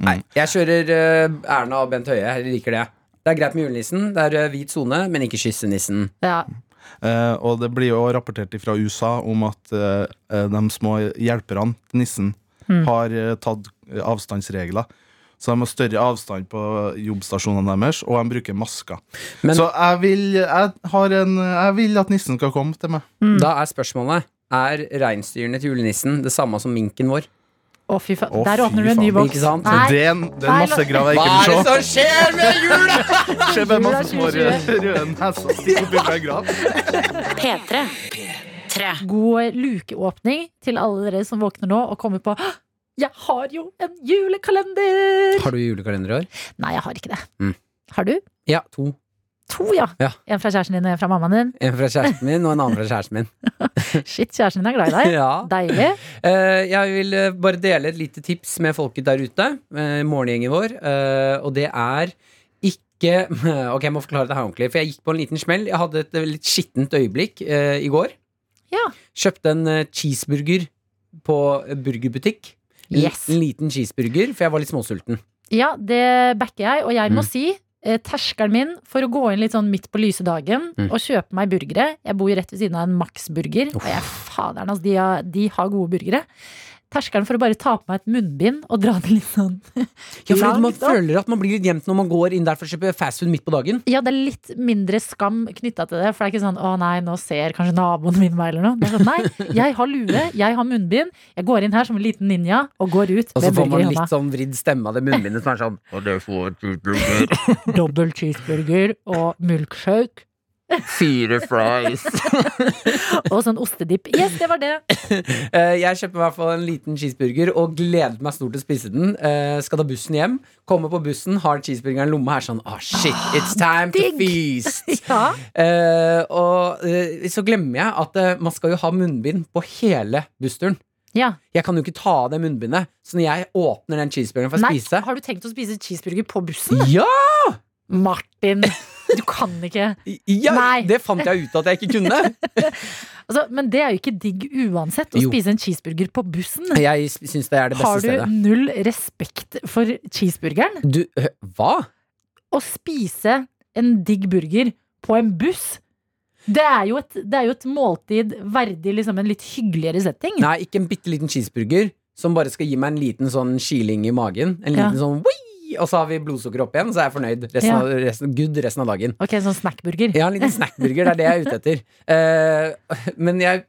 Nei, jeg kjører uh, Erna og Bent Høie. Jeg liker det. Det er greit med julenissen. Det er uh, hvit sone, men ikke kyssenissen. Ja. Uh, og det blir jo rapportert fra USA om at de små hjelperne til nissen har eh, tatt avstandsregler. Så de har større avstand på jobbstasjonene deres, og de bruker masker. Men- så jeg vil, jeg, har en, jeg vil at nissen skal komme til meg. Da er spørsmålet Er reinsdyrene til julenissen det samme som minken vår. Å, fy faen. Der åpner du en ny boks. Det er en, det er en ikke vil jeg Hva er det som skjer med jula?! skjer bare masse små røde, neser stikke opp i en grav. P3. God lukeåpning til alle dere som våkner nå og kommer på «Hå! Jeg har jo en julekalender! Har du julekalender i år? Nei, jeg har ikke det. Mm. Har du? Ja, to. To, ja. Ja. En fra kjæresten din og en fra mammaen din. En fra kjæresten min og en annen fra kjæresten min. Shit, kjæresten din er glad i deg. Ja. Deilig. Eh, jeg vil eh, bare dele et lite tips med folket der ute. Uh, morgengjengen vår. og det er ikke Ok, jeg må forklare det her ordentlig. For jeg gikk på en liten smell. Jeg hadde et litt skittent øyeblikk i går. Ja. Kjøpte en cheeseburger på burgerbutikk. En, Yes. liten cheeseburger, for jeg var litt småsulten. Ja, det backer jeg, og jeg må Mm. si eh, terskelen min for å gå inn litt sånn midt på lyse dagen Mm. og kjøpe meg burgere Jeg bor jo rett ved siden av en Max Burger, og jeg faderen, altså, de har, de har gode burgere. Terskelen for å bare ta på meg et munnbind og dra det litt sånn Ja, fordi man føler at man blir litt gjemt når man går inn der for å kjøpe fastfood midt på dagen. Ja, det er litt mindre skam knytta til det. For det er ikke sånn 'å nei, nå ser kanskje naboen min meg', eller noe. Det er sånn, nei, jeg har lue, jeg har munnbind. Jeg går inn her som en liten ninja og går ut Og så får man litt sånn vridd stemme av det munnbindet som er sånn Og det får cheeseburger. Dobbel cheeseburger og milkshake. Fire fries. Og sånn ostedipp. Yes, det var det. Eh, Jeg kjøper i hvert fall en liten cheeseburger og gleder meg stort til å spise den. Eh, Skal ta bussen hjem. Kommer på bussen, har cheeseburgeren i lomma. Er sånn ah, shit, it's time to feast. Ja. Eh, og så glemmer jeg at man skal jo ha munnbind på hele bussturen. ja. Jeg kan jo ikke ta av det munnbindet. Så når jeg åpner den cheeseburgeren for å Nei, spise har du tenkt å spise cheeseburger på bussen? Ja! Martin, du kan ikke. ja! Nei. Det fant jeg ut at jeg ikke kunne. Altså, men det er jo ikke digg uansett å Jo. spise en cheeseburger på bussen. Jeg synes det er det beste Har du stedet. null respekt for cheeseburgeren? Du, hva? Å spise en digg burger på en buss det er, jo et, det er jo et måltid verdig liksom en litt hyggeligere setting. Nei, ikke en bitte liten cheeseburger som bare skal gi meg en liten sånn kiling i magen. En Ja. liten sånn «Wii!» Og så har vi blodsukker opp igjen, så er jeg fornøyd. Resten Ja. av, resten, good resten av dagen. Ok, sånn snackburger. Ja, en liten snackburger, det er det jeg er ute etter. Uh, men jeg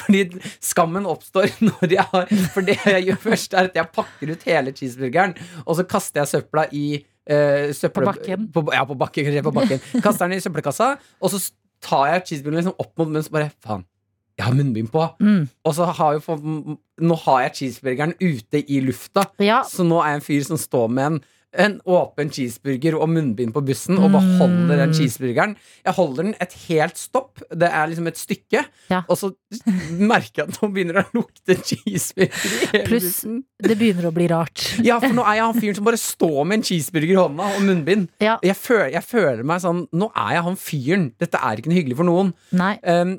Fordi skammen oppstår når jeg har For det jeg gjør først, er at jeg pakker ut hele cheeseburgeren, og så kaster jeg søpla i uh, søppel- På bakken. På, ja, på bakken. På bakken. Kaster den i søppelkassa, og så tar jeg cheeseburgeren liksom opp mot munnen, så bare faen. Jeg har munnbind på. Mm. Og så har jo nå har jeg cheeseburgeren ute i lufta. Ja, Så nå er jeg en fyr som står med en, en åpen cheeseburger og munnbind på bussen og beholder den Mm. cheeseburgeren. Jeg holder den et helt stopp. Det er liksom et stykke. Ja. Og så merker jeg at nå begynner det å lukte cheeseburger i hele Pluss bussen. det begynner å bli rart. Ja, for nå er jeg han fyren som bare står med en cheeseburger i hånda og munnbind. Ja, Jeg føler, jeg føler meg sånn Nå er jeg han fyren. Dette er ikke noe hyggelig for noen. Um,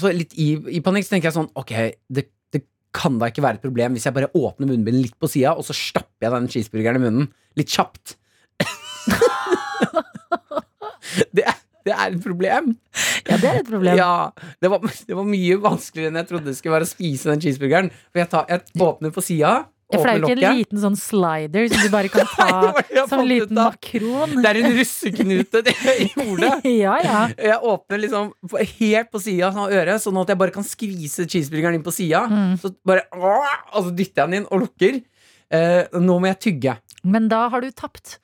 så litt i, i panikk så tenker jeg sånn Ok, det, det kan da ikke være et problem hvis jeg bare åpner munnbindet litt på sida, og så stapper jeg den cheeseburgeren i munnen. Litt kjapt. det, er, det er et problem. Ja, det er et problem. Ja, det var, det var mye vanskeligere enn jeg trodde det skulle være å spise den cheeseburgeren. For jeg, tar, jeg åpner på sida, Ja, for det er jo ikke en liten sånn slider som du bare kan ta Nei, som en liten makron. Det er en russeknute i hodet. Ja, ja. Jeg åpner liksom helt på sida av øret, sånn at jeg bare kan skvise cheeseburgeren inn på sida. Mm. Så bare Og så dytter jeg den inn og lukker. Eh, nå må jeg tygge. Men da har du tapt.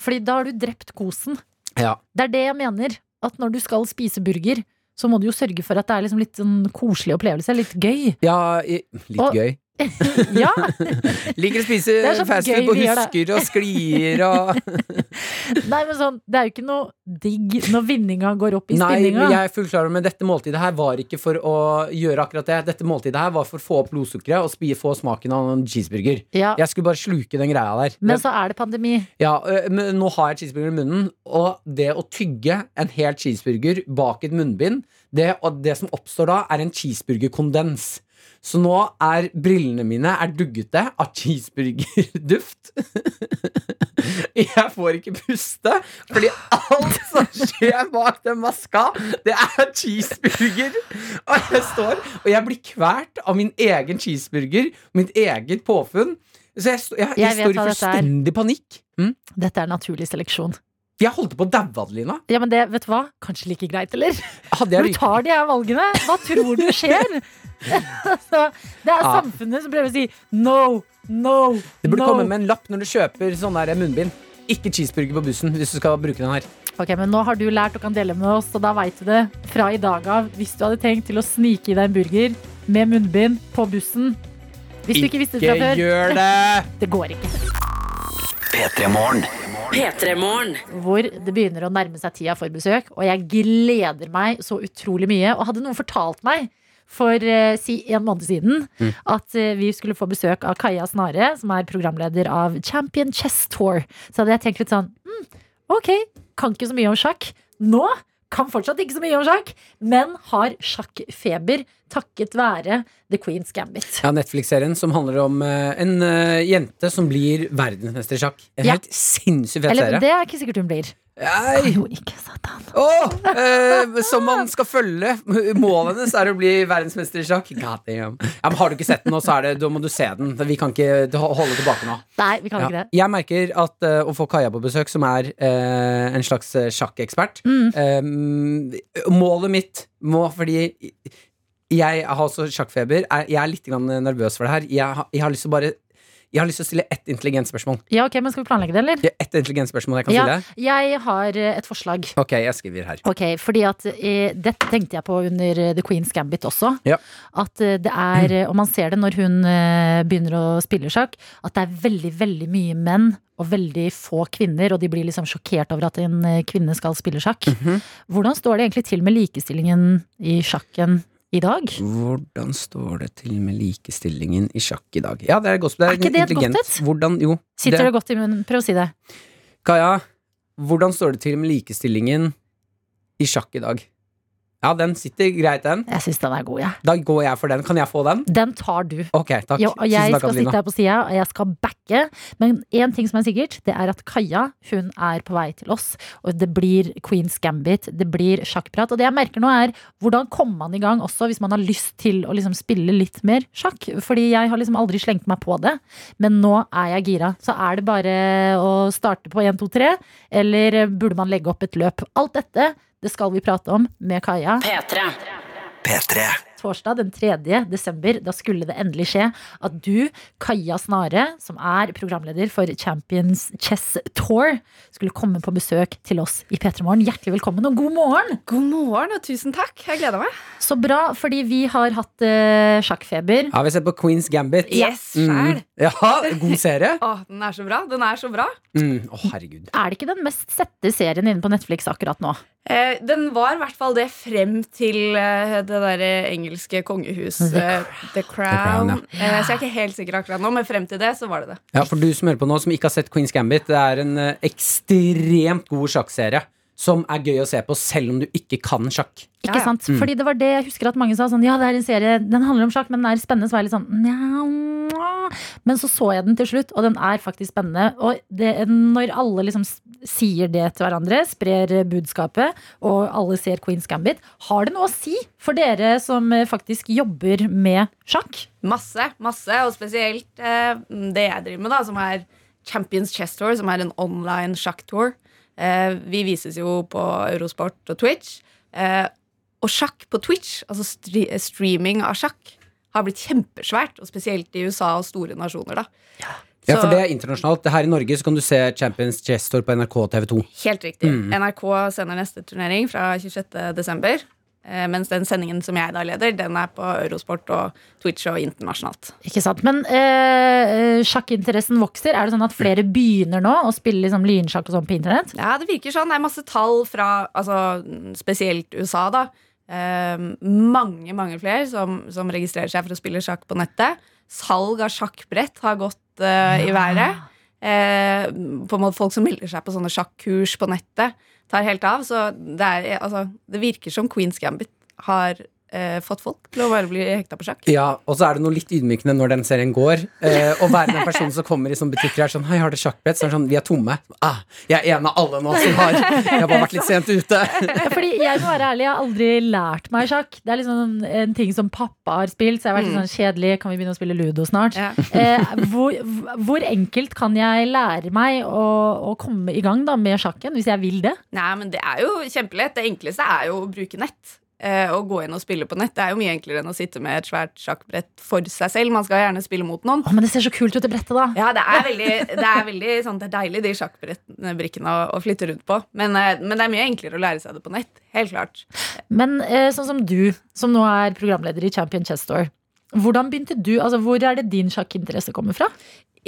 Fordi da har du drept kosen. Ja. Det er det jeg mener. At når du skal spise burger, så må du jo sørge for at det er liksom litt sånn koselig opplevelse. Litt gøy. ja litt Og- gøy. Ja, Liker å spise sånn fast food på husker og sklier og Nei, men sånn, det er jo ikke noe digg når vinninga går opp i Nei, spinninga. Nei, jeg er fullt klar over Men dette måltidet her var ikke for å gjøre akkurat det. Dette måltidet her var for å få opp blodsukkeret og spi- få smaken av en cheeseburger. Ja, Jeg skulle bare sluke den greia der. men så er det pandemi. Ja, men nå har jeg cheeseburger i munnen, og det å tygge en hel cheeseburger bak et munnbind, det, og det som oppstår da, er en cheeseburgerkondens. Så nå er brillene mine er duggete av cheeseburgerduft. Jeg får ikke puste, fordi alt som skjer bak den maska, det er cheeseburger. Og jeg står, og jeg blir kvalt av min egen cheeseburger, mitt eget påfunn. Så jeg, jeg, jeg, Jeg står i fullstendig panikk. Mm? Dette er naturlig seleksjon. Jeg holdt på å daue, Adelina. Ja, men det, vet du hva? Kanskje like greit, eller? Hadde Når jeg du tar de her valgene, hva tror du skjer? Så, det er Ja. samfunnet som prøver å si no, no, no. Det burde no. komme med en lapp når du kjøper sånn der munnbind. Ikke cheeseburger på bussen hvis du skal bruke den her. Ok, men Nå har du lært og kan dele med oss, og da veit du det fra i dag av. Hvis du hadde tenkt til å snike i deg en burger med munnbind på bussen Hvis du ikke visste det fra før, gjør det! det går ikke. P3 Morgen. P3morgen. Hvor det begynner å nærme seg tida for besøk, og jeg gleder meg så utrolig mye. Og hadde noen fortalt meg for eh, si en måned siden at eh, vi skulle få besøk av Kaja Snare, som er programleder av Champion Chess Tour, så hadde jeg tenkt litt sånn mm, Ok, kan ikke så mye om sjakk. Nå kan fortsatt ikke så mye om sjakk, men har sjakkfeber takket være The Queen's Gambit. Ja, Netflix-serien som handler om eh, en eh, jente som blir verdensmester i sjakk. En Ja. helt sinnssykt fet Eller serie. det er ikke sikkert hun blir. Nei. Jo, ikke satan. Åh, eh, som man skal følge. Målet hennes er å bli verdensmester i sjakk. Ja, har du ikke sett den nå, så er det, da må du se den. Vi kan ikke holde tilbake nå. Nei, vi kan Ja. ikke det. Jeg merker at uh, å få Kaja på besøk, som er uh, en slags sjakkekspert Mm. um, Målet mitt må Fordi jeg har også sjakkfeber. Er- Jeg er litt nervøs for det her. Jeg har, jeg har lyst til å bare Jeg har lyst til å stille ett intelligent spørsmål. Ja, ok, men Skal vi planlegge det, eller? Det er Ett intelligent spørsmål jeg kan Ja, stille. jeg har eh, et forslag. Ok, jeg skriver her. Ok, fordi at eh, Dette tenkte jeg på under eh, The Queen's Gambit også. Ja. At det er, og man ser det når hun begynner å spille sjakk, at det er veldig, veldig mye menn og veldig få kvinner, og de blir liksom sjokkert over at en kvinne skal spille sjakk. Mhm. Hvordan står det egentlig til med likestillingen i sjakken i dag? Hvordan står det til med likestillingen i sjakk i dag? Ja, det er, godt, det er, Er ikke det et godt et? Hvordan, jo, Sitter det godt i munnen? Prøv å si det. Kaja, hvordan står det til med likestillingen i sjakk i dag? Ja, den sitter greit, den. Jeg syns den er god, jeg. Da går jeg for den. Kan jeg få den? Den tar du. Ok, takk. Jo, og jeg takk, skal sitte her på sida, og jeg skal backe. Men én ting som er sikkert, det er at Kaja hun er på vei til oss. Og det blir Queen's Gambit, det blir sjakkprat. Og det jeg merker nå, er hvordan kommer man i gang også hvis man har lyst til å liksom spille litt mer sjakk? Fordi jeg har liksom aldri slengt meg på det, men nå er jeg gira. Så er det bare å starte på 1, 2, 3, eller burde man legge opp et løp? Alt dette, det skal vi prate om med Kaja P3. P3. torsdag den 3. desember, da skulle det endelig skje at du, Kaja Snare, som er programleder for Champions Chess Tour, skulle komme på besøk til oss i P3 Morgen. Hjertelig velkommen og god morgen! God morgen og tusen takk. Jeg gleder meg. Så bra, fordi vi har hatt uh, sjakkfeber. Ja, vi har sett på Queen's Gambit. Yes, sjæl. Mm. Ja, god serie. Å, den er så bra. Den er så bra. Mm. Oh, herregud. Er det ikke den mest sette serien inne på Netflix akkurat nå? Eh, den var i hvert fall det frem til eh, det derre engelske kongehuset The Crown. The Crown, Crown. ja. eh, så jeg er ikke helt sikker akkurat nå, men frem til det så var det det. Ja, for du som hører på nå, som ikke har sett Queen's Gambit, det er en eh, ekstremt god sjakkserie. Som er gøy å se på selv om du ikke kan sjakk. Ikke Ja, ja. sant? Fordi det var det jeg husker at mange sa sånn Ja, det er en serie, den handler om sjakk, men den er spennende. Så var jeg litt sånn nja. Men så så jeg den til slutt, og den er faktisk spennende. Og det, når alle liksom sier det til hverandre, sprer budskapet, og alle ser Queen's Gambit, har det noe å si for dere som eh, faktisk jobber med sjakk? Masse, masse, og spesielt eh, det jeg driver med, da, som er Champions Chess Tour, som er en online sjakktour. Eh, vi vises jo på Eurosport og Twitch. Eh, og sjakk på Twitch, altså stre streaming av sjakk, har blitt kjempesvært. Og spesielt i USA og store nasjoner, da. Ja, Ja, for det er internasjonalt. Her i Norge så kan du se Champions Chess Tour på NRK og TV2. Helt riktig. Mm. NRK sender neste turnering fra 26. Eh, mens den sendingen som jeg da leder, den er på Eurosport og Twitch og internasjonalt. Ikke sant? Men eh, sjakkinteressen vokser. Er det sånn at flere begynner nå å spille liksom lynsjakk og sånn på internett? Ja, det virker sånn. Det er masse tall fra altså, spesielt USA, da. Eh, mange, mange flere som, som registrerer seg for å spille sjakk på nettet. Salg av sjakkbrett har gått eh, i været. Eh, på en måte Folk som melder seg på sånne sjakkurs på nettet, tar helt av. Så det, er, altså, det virker som Queen's Gambit har eh, fått folk til å bare bli hekta på sjakk. Ja, og så er det noe litt ydmykende når den serien går. Eh, å være den personen som kommer i sånne butikker og er sånn Hei, har dere sjakkbrett? Så er det sånn, vi er tomme. Ah, jeg er en av alle nå som har Jeg har bare vært litt sent ute. Ja, Fordi jeg må være ærlig, jeg har aldri lært meg sjakk. Det er liksom en ting som pappa har spilt, så jeg har vært litt sånn kjedelig. Kan vi begynne å spille ludo snart? Ja. Eh, hvor, hvor enkelt kan jeg lære meg å, å komme i gang da med sjakken, hvis jeg vil det? Nei, men det er jo kjempelett. Det enkleste er jo å bruke nett. Eh, å gå inn og spille på nett. Det er jo mye enklere enn å sitte med et svært sjakkbrett for seg selv. Man skal gjerne spille mot noen. Å, men det ser så kult ut, det brettet, da. Ja, det er veldig, det er veldig sånn, det er deilig, de sjakkbrikkene å, å flytte rundt på. Men, eh, men det er mye enklere å lære seg det på nett. Helt klart. Men eh, sånn som du, som nå er programleder i Champion Chess Store. Hvordan begynte du, altså Hvor er det din sjakkinteresse kommer fra?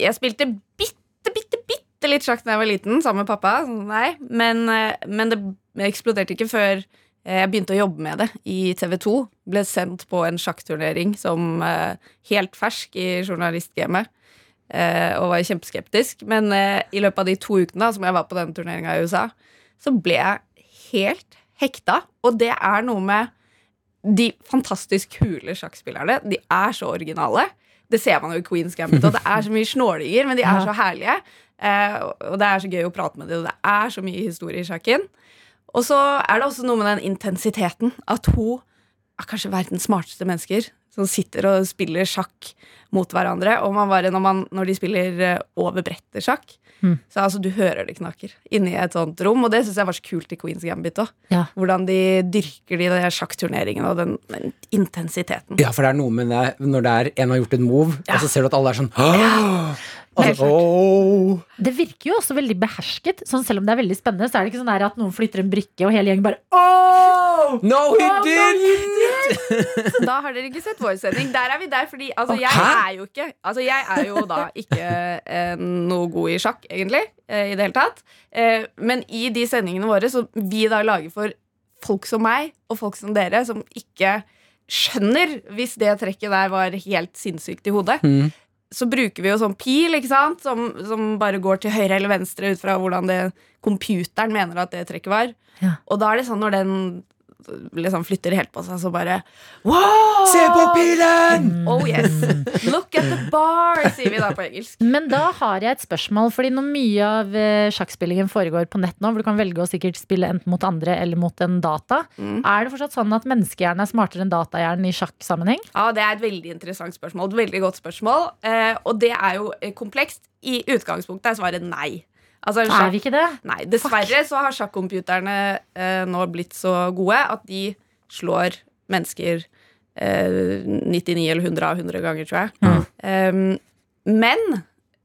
Jeg spilte bitte, bitte, bitte litt sjakk da jeg var liten, sammen med pappa. sånn, Nei. Men, eh, men det eksploderte ikke før jeg begynte å jobbe med det i TV 2. Ble sendt på en sjakkturnering som eh, helt fersk i journalistgamet. eh, og var kjempeskeptisk. Men eh, i løpet av de to ukene da, som jeg var på den turneringa i USA, så ble jeg helt hekta. Og det er noe med de fantastisk kule sjakkspillerne, de er så originale. Det ser man jo i Queens Gambit, og det er så mye snålinger, men de er så herlige. Eh, og det er så gøy å prate med dem, og det er så mye historie i sjakken. Og så er det også noe med den intensiteten. At hun er kanskje verdens smarteste mennesker som sitter og spiller sjakk mot hverandre. Og man bare, når, man, når de spiller eh, over brettet sjakk, Mm. så altså, du hører det knaker inni et sånt rom. Og det syns jeg var så kult i Queens Gambit òg. Ja. Hvordan de dyrker de der sjakkturneringene og den, den intensiteten. Ja, for det er noe med det når det er en har gjort en move, Ja. og så ser du at alle er sånn «Åh!» Altså. Det virker jo også veldig behersket. Sånn selv om det er veldig spennende, så er det ikke sånn der at noen flytter en brikke, og hele gjengen bare oh! No, he Oh, no, did! Så da har dere ikke sett vår sending. Der er vi der, fordi altså, jeg er jo ikke Altså, jeg er jo da ikke eh, noe god i sjakk, egentlig, eh, i det hele tatt. Eh, men i de sendingene våre, som vi da lager for folk som meg, og folk som dere, som ikke skjønner hvis det trekket der var helt sinnssykt i hodet, Mm. Så bruker vi jo sånn pil, ikke sant, som, som bare går til høyre eller venstre ut fra hvordan det computeren mener at det trekket var. Ja. Og da er det sånn når den liksom flytter helt på seg, så bare Wow! Se på pilen! Oh yes. Look at the bar, sier vi da på engelsk. Men da har jeg et spørsmål, fordi når mye av eh, sjakkspillingen foregår på nett nå, hvor du kan velge å sikkert spille enten mot andre eller mot en data, Mm. er det fortsatt sånn at menneskehjernen er smartere enn datahjernen i sjakksammenheng? Ja, Det er et veldig interessant spørsmål. Et veldig godt spørsmål. Eh, og det er jo eh, komplekst. I utgangspunktet er svaret nei. Altså, en Er vi ikke det? Nei, Dessverre så har sjakkomputerne eh, nå blitt så gode at de slår mennesker eh, 99 eller 100 av 100 ganger, tror jeg. Um, men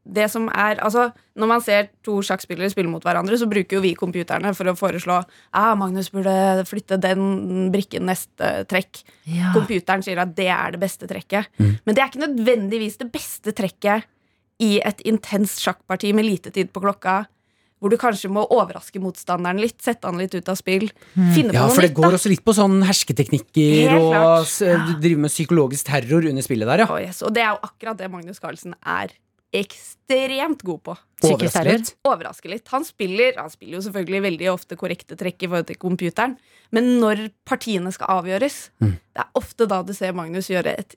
det som er Altså, når man ser to sjakkspillere spille mot hverandre, så bruker jo vi computerne for å foreslå ah, Magnus burde flytte den brikken neste trekk. Ja. Computeren sier at det er det beste trekket. Men det er ikke nødvendigvis det beste trekket i et intenst sjakkparti med lite tid på klokka. Hvor du kanskje må overraske motstanderen litt, sette han litt ut av spill. Finne på Ja, noe for det går da. også litt på sånn hersketeknikker og ja. drive med psykologisk terror under spillet der, ja. Oh, yes. Og det er jo akkurat det Magnus Carlsen er ekstremt god på. Overraske litt. Overraske litt. Han spiller, han spiller jo selvfølgelig veldig ofte korrekte trekk i forhold til computeren, men når partiene skal avgjøres, Mm. det er ofte da du ser Magnus gjøre et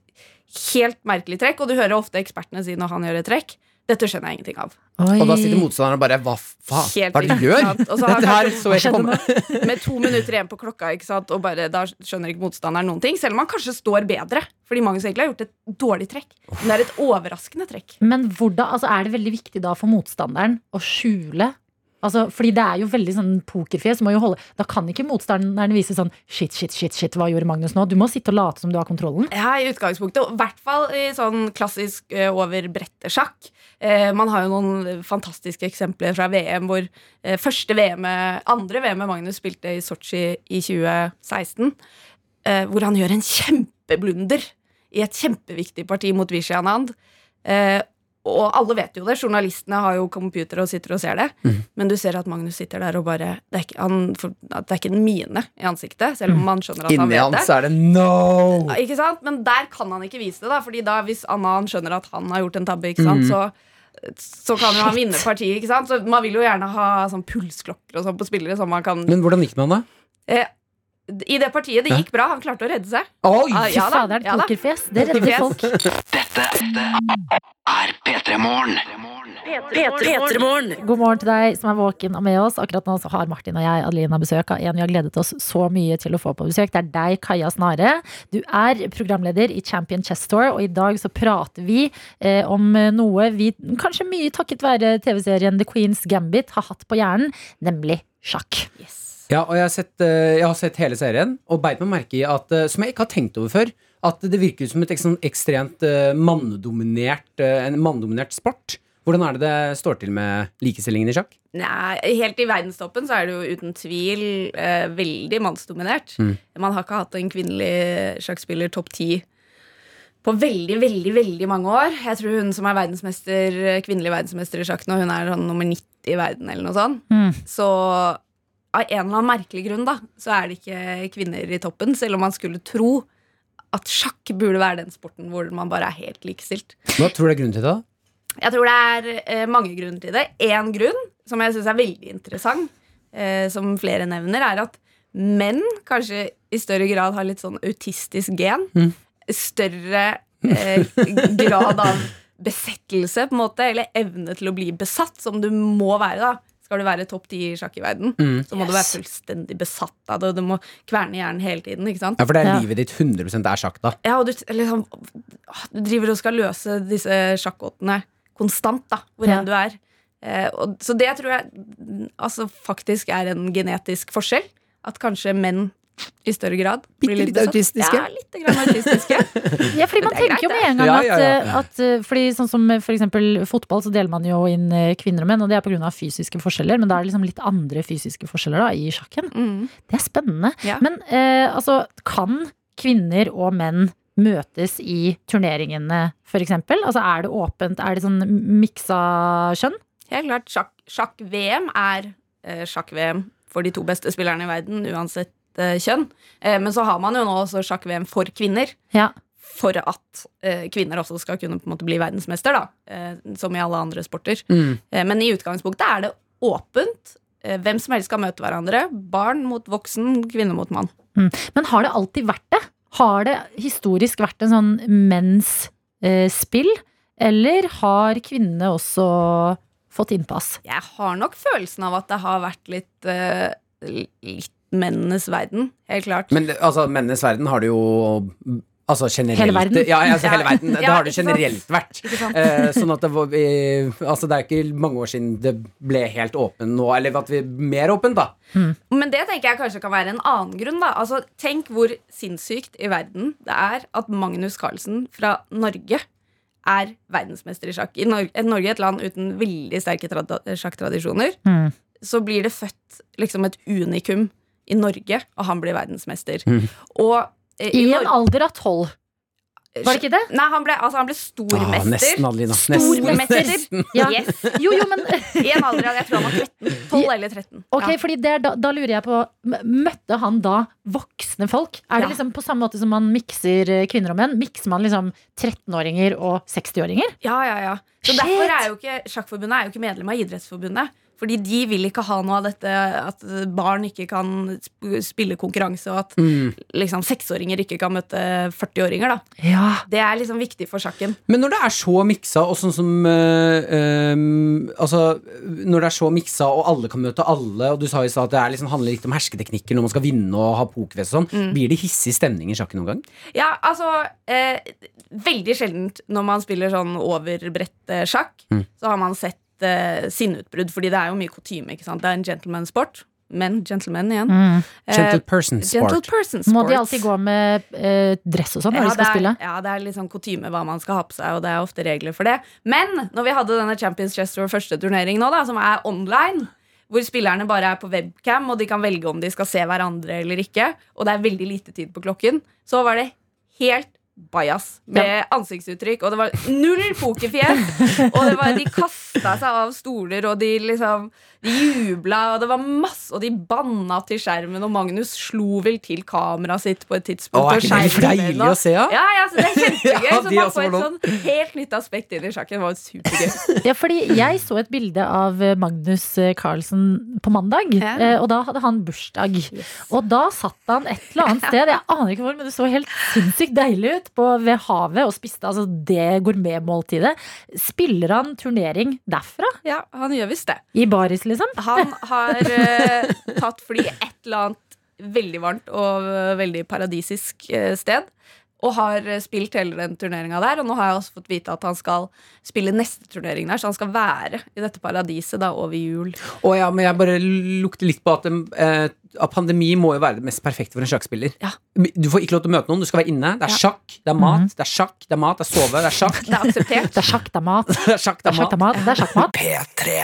helt merkelig trekk, og du hører ofte ekspertene si når han gjør et trekk. Dette skjønner jeg ingenting av. Oi. Og da sitter motstanderen og bare Hva faen? Hva er det du gjør? Dette her så jeg ikke komme. Med to minutter igjen på klokka, ikke sant? og bare, da skjønner ikke motstanderen noen ting. Selv om han kanskje står bedre, fordi Magnus egentlig har gjort et dårlig trekk. Men det er et overraskende trekk. Men hvordan, altså er det veldig viktig da for motstanderen å skjule? Altså, fordi det er jo veldig sånn pokerfjes. Må jo holde, da kan ikke motstanderen vise sånn shit, shit, shit, shit, hva gjorde Magnus nå? Du må sitte og late som du har kontrollen. Ja, i utgangspunktet. I hvert fall i sånn klassisk uh, over brettet-sjakk. Uh, man har jo noen fantastiske eksempler fra VM hvor uh, første VM, andre VM Magnus spilte i Sotsji i 2016. Eh, hvor han gjør en kjempeblunder i et kjempeviktig parti mot Vishy Anand. Og alle vet jo det. Journalistene har jo computere og sitter og ser det. Men du ser at Magnus sitter der og bare Det er ikke, han, det er ikke en mine i ansiktet, selv om man skjønner at han Inni vet det. hans er det no! Ja, Ikke sant? Men der kan han ikke vise det, da Fordi da hvis Anna skjønner at han har gjort en tabbe, ikke sant? så, så kan jo han vinne partiet. Ikke sant? Så Man vil jo gjerne ha sånn pulsklokker og sånn på spillere. Sånn man kan Men hvordan gikk det med han, da? eh, I det partiet, det gikk bra. Han klarte å redde seg. Oi! Ah, ja da, faderen, ja pokerfjes. Det redder Pokerfjes. folk. Dette er P3 Morgen. P3morgen. God morgen til deg som er våken og med oss. Akkurat nå så har Martin og jeg Adelina besøk av en vi har gledet oss så mye til å få på besøk. Det er deg, Kaja Snare. Du er programleder i Champion Chess Store, og i dag så prater vi eh, om noe vi kanskje mye takket være TV-serien The Queen's Gambit har hatt på hjernen, nemlig sjakk. Ja, og jeg har sett, eh, jeg har sett hele serien og beit meg merke i at, eh, som jeg ikke har tenkt over før, at det virker som et sånn ekstremt eh, mannedominert, en mannedominert sport. Hvordan er det det står til med likestillingen i sjakk? Nei, Helt i verdenstoppen så er det jo uten tvil eh, veldig mannsdominert. Mm. Man har ikke hatt en kvinnelig sjakkspiller topp ti på veldig, veldig veldig mange år. Jeg tror hun som er verdensmester, kvinnelig verdensmester i sjakk nå, hun er sånn nummer 90 i verden, eller noe sånt. Mm. Så av en eller annen merkelig grunn da, så er det ikke kvinner i toppen, selv om man skulle tro at sjakk burde være den sporten hvor man bare er helt likestilt. Hva tror du er grunnen til det? Jeg tror det er eh, mange grunner til det. Én grunn, som jeg syns er veldig interessant, eh, som flere nevner, er at menn kanskje i større grad har litt sånn autistisk gen. Mm. Større eh, grad av besettelse, på en måte, eller evne til å bli besatt, som du må være. da Skal du være topp ti i sjakk i verden, Mm. så må du være fullstendig besatt av det, og du må kverne hjernen hele tiden. ikke sant? Ja, for det er Ja. livet ditt 100 er sjakk, da. Ja, og du, liksom, du driver og skal løse disse sjakkåtene konstant, da, hvor Ja. enn du er. Eh, og, så det tror jeg altså, faktisk er en genetisk forskjell. At kanskje menn i større grad blir Bitte litt litt besatt. autistiske. Ja, litt grann autistiske. Ja, fordi man er tenker jo med en gang Ja, at, ja, ja. eh, at eh, Fordi sånn som for eksempel fotball, så deler man jo inn eh, kvinner og menn, og det er pga. fysiske forskjeller, men da er det liksom litt andre fysiske forskjeller da, i sjakken. Mm. Det er spennende. Ja. Men eh, altså, kan kvinner og menn møtes i turneringene, for eksempel? Altså, er det åpent? Er det sånn miksa kjønn? Helt klart. sjakk- Sjakk-VM er eh, sjakk-VM for de to beste spillerne i verden, uansett kjønn. Eh, men så har man jo nå også sjakk-VM for kvinner. Ja. For at eh, kvinner også skal kunne på en måte bli verdensmester, da. Eh, som i alle andre sporter. Mm. Eh, men i utgangspunktet er det åpent. Eh, hvem som helst skal møte hverandre. Barn mot voksen, kvinne mot mann. Men har det alltid vært det? Har det historisk vært en sånn menns eh, spill? Eller har kvinnene også fått innpass? Jeg har nok følelsen av at det har vært litt, eh, litt mennenes verden. Helt klart. Men altså, mennenes verden har det jo Altså generelt Hele verden? Ja, altså, hele Ja. verden. Det har det generelt vært. Eh, sånn at det var eh, Altså, det er ikke mange år siden det ble helt åpen nå, eller at vi mer åpent, da. Men det tenker jeg kanskje kan være en annen grunn. da altså, Tenk hvor sinnssykt i verden det er at Magnus Carlsen fra Norge er verdensmester i sjakk. I Norge, Norge er et land uten veldig sterke trad sjakktradisjoner. Mm. Så blir det født liksom et unikum i Norge, og han blir verdensmester. Mm. Og eh, I en alder av tolv. Var det ikke det? Nei, han ble, altså, han ble stormester. Ah, nesten, Adelina. Stormester. Nesten. Ja. Yes. Jo, jo, men I en alder av jeg tror han var 13. 12 eller 13. Ok, Ja. fordi det er da, da lurer jeg på Møtte han da voksne folk? Er det Ja. liksom på samme måte som man mikser eh, kvinner og menn? Mikser man liksom 13-åringer og 60-åringer? Ja, ja, ja. Så Shit. derfor er jo ikke Sjakkforbundet er jo ikke medlem av Idrettsforbundet. Fordi de vil ikke ha noe av dette at barn ikke kan spille konkurranse, og at Mm. liksom seksåringer ikke kan møte 40-åringer. da Ja. Det er liksom viktig for sjakken. Men når det er så miksa, og sånn som øh, øh, Altså, når det er så miksa, og alle kan møte alle, og du sa i stad at det er liksom, handler litt om hersketeknikker når man skal vinne og ha pokerfest og sånn, blir det hissig stemning i sjakken noen gang? Ja, altså øh, Veldig sjeldent når man spiller sånn overbredt sjakk, Mm. så har man sett eh, sinneutbrudd, fordi det er jo mye kutyme. Det er en gentleman-sport. Men gentlemen igjen. Mm. Eh, Gentle person gentle sport. Må de alltid gå med eh, dress og sånn når de skal er, spille? Ja, det er litt sånn kutyme hva man skal ha på seg, og det er ofte regler for det. Men når vi hadde denne Champions Chess Tour første turnering nå, da, som er online, hvor spillerne bare er på webcam, og de kan velge om de skal se hverandre eller ikke, og det er veldig lite tid på klokken, så var det helt bajas med ansiktsuttrykk, og det var null pokerfjes. Og det var, de kasta seg av stoler, og de liksom De jubla, og det var masse Og de banna til skjermen, og Magnus slo vel til kameraet sitt på et tidspunkt. Å, er og ikke det deilig å se, ja? Ja, ja, så det er kjempegøy. Ja, så man får et sånn helt nytt aspekt inn i sjakken. Det var supergøy. Ja, fordi jeg så et bilde av eh, Magnus eh, Carlsen på mandag, Ja. eh, og da hadde han bursdag. Og da satt han et eller annet sted, jeg aner ikke hvor, men det så helt sinnssykt deilig ut, på, ved havet og spiste altså det gourmetmåltidet. Spiller han turnering derfra? Ja, han gjør visst det. I baris, liksom? Han har uh, tatt fly et eller annet veldig varmt og veldig paradisisk eh, sted. Og har spilt hele den turneringa der. Og nå har jeg også fått vite at han skal spille neste turnering der. Så han skal være i dette paradiset da over jul. Å ja, men jeg bare lukter litt på at eh, at pandemi må jo være det mest perfekte for en sjakkspiller. Ja. Du får ikke lov til å møte noen, du skal være inne. Det er Ja. sjakk, det er mat, det er sjakk, det er mat, det er sove, det er sjakk. Det er akseptert. Det er sjakk, det er mat. Det er sjakk, Det det er sjakk, det mat. mat. Det er sjakkmat. P3.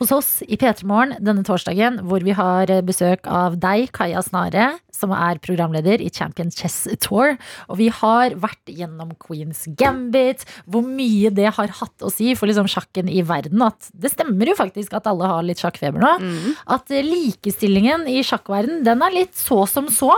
Hos oss i P3 Morgen denne torsdagen, hvor vi har besøk av deg, Kaja Snare, som er programleder i Champion Chess Tour. Og vi har vært gjennom Queens Gambit, hvor mye det har hatt å si for liksom sjakken i verden. At det stemmer jo faktisk at alle har litt sjakkfeber nå. Mm. At likestillingen i sjakkverden, den er litt så som så.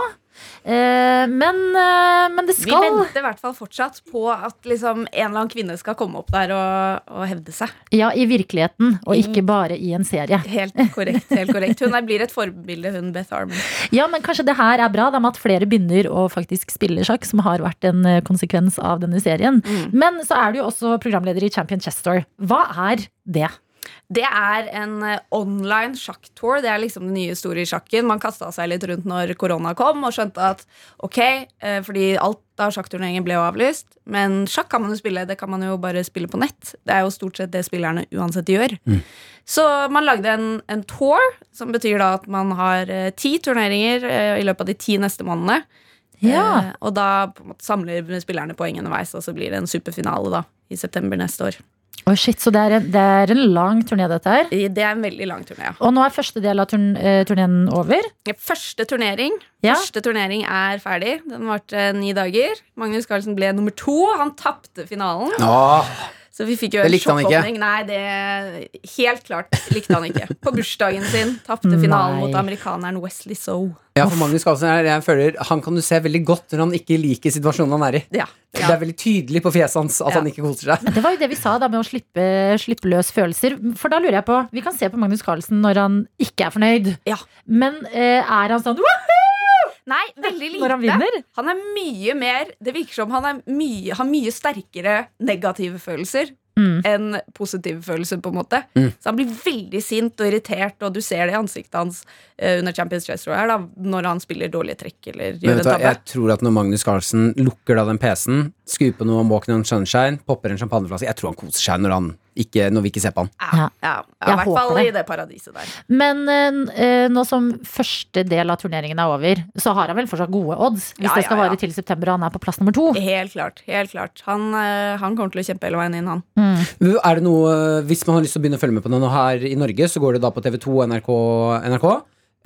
Eh, men, eh, men det Vi venter i hvert fall fortsatt på at liksom, en eller annen kvinne skal komme opp der og, og hevde seg. Ja, i virkeligheten, og ikke bare i en serie. Helt korrekt. helt korrekt Hun er, blir et forbilde, hun Beth Arman. Ja, men kanskje det her er bra, da, med at flere begynner å faktisk spille sjakk, som har vært en eh, konsekvens av denne serien. Men så er du jo også programleder i Champion Chess Store. Hva er det? Det er en eh, online sjakktour. Det er liksom det nye store i sjakken. Man kasta seg litt rundt når korona kom og skjønte at ok, eh, fordi alt av sjakkturneringer ble jo avlyst. Men sjakk kan man jo spille, det kan man jo bare spille på nett. Det er jo stort sett det spillerne uansett gjør. Så man lagde en, en tour, som betyr da at man har eh, ti turneringer i løpet av de ti neste månedene. Ja. Eh, og da samler spillerne poeng underveis, og så blir det en superfinale da i september neste år. Oi, shit, Så det er, en, det er en lang turné, dette her. Det er en veldig lang turné. ja. Og nå er første del av turn, eh, turneen over. Første turnering Ja. Første turnering er ferdig. Den varte ni dager. Magnus Carlsen ble nummer to. Han tapte finalen. Åh, Så vi fikk jo Det en sjokkåpning. Nei, det helt klart likte han ikke. På bursdagen sin tapte finalen mot amerikaneren Wesley So. ja, for Magnus Carlsen er, jeg føler, Han kan du se veldig godt når han ikke liker situasjonen han er i. Ja. Det er veldig tydelig på fjeset hans at Ja. han ikke koser seg. Men det var jo det vi sa da med å slippe, slippe løs følelser. For da lurer jeg på Vi kan se på Magnus Carlsen når han ikke er fornøyd. Ja. Men eh, er han sånn Nei, veldig lite. når han vinner? Han er mye mer Det virker som han er mye, har mye sterkere negative følelser Mm. enn positive følelser, på en måte. Mm. Så han blir veldig sint og irritert, og du ser det i ansiktet hans uh, under Champions Chess Royale da, når han spiller dårlige trekk eller gjør en tabbe. jeg tror at når Magnus Carlsen lukker da den PC-en, skrur på noe Walking on Sunshine, popper en champagneflaske Jeg tror han koser seg når, han ikke, når vi ikke ser på han. Ja, Ja. ja, I hvert fall det. i det paradiset der. Men eh, nå som første del av turneringen er over, så har han vel fortsatt gode odds? Hvis Ja, det skal vare til september og han er på plass nummer to? Helt klart. helt klart Han, eh, han kommer til å kjempe hele veien inn, han. Mm. Er det noe, Hvis man har lyst til å begynne å følge med på noe her i Norge, så går det da på TV2 og NRK. NRK.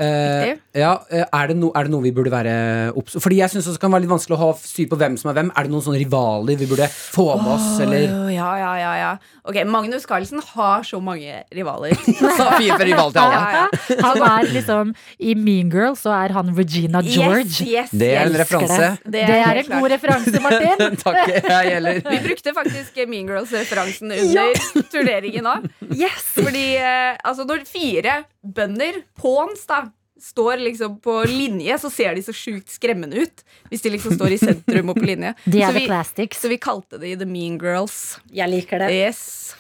Eh, ja, eh, er, det no, er det noe vi burde være obs Fordi jeg syns det kan være litt vanskelig å ha styr på hvem som er hvem. Er det noen sånne rivaler vi burde få med oss, eller? Ja, ja, ja, ja. Ok, Magnus Carlsen har så mange rivaler. Så fire for rival til alle. Ja, ja. Han er liksom I Mean Girl så er han Regina George. Yes, yes, Det er en referanse. Det er en god referanse, Martin. Takk, jeg gjelder. Vi brukte faktisk Mean Girls-referansen under turneringen òg. Yes! Fordi eh, altså når fire bønder, pawns, da står liksom på linje, så ser de så sjukt skremmende ut. Hvis de liksom står i sentrum og på linje. De er så, vi, så vi kalte de The Mean Girls. Jeg liker det. Yes.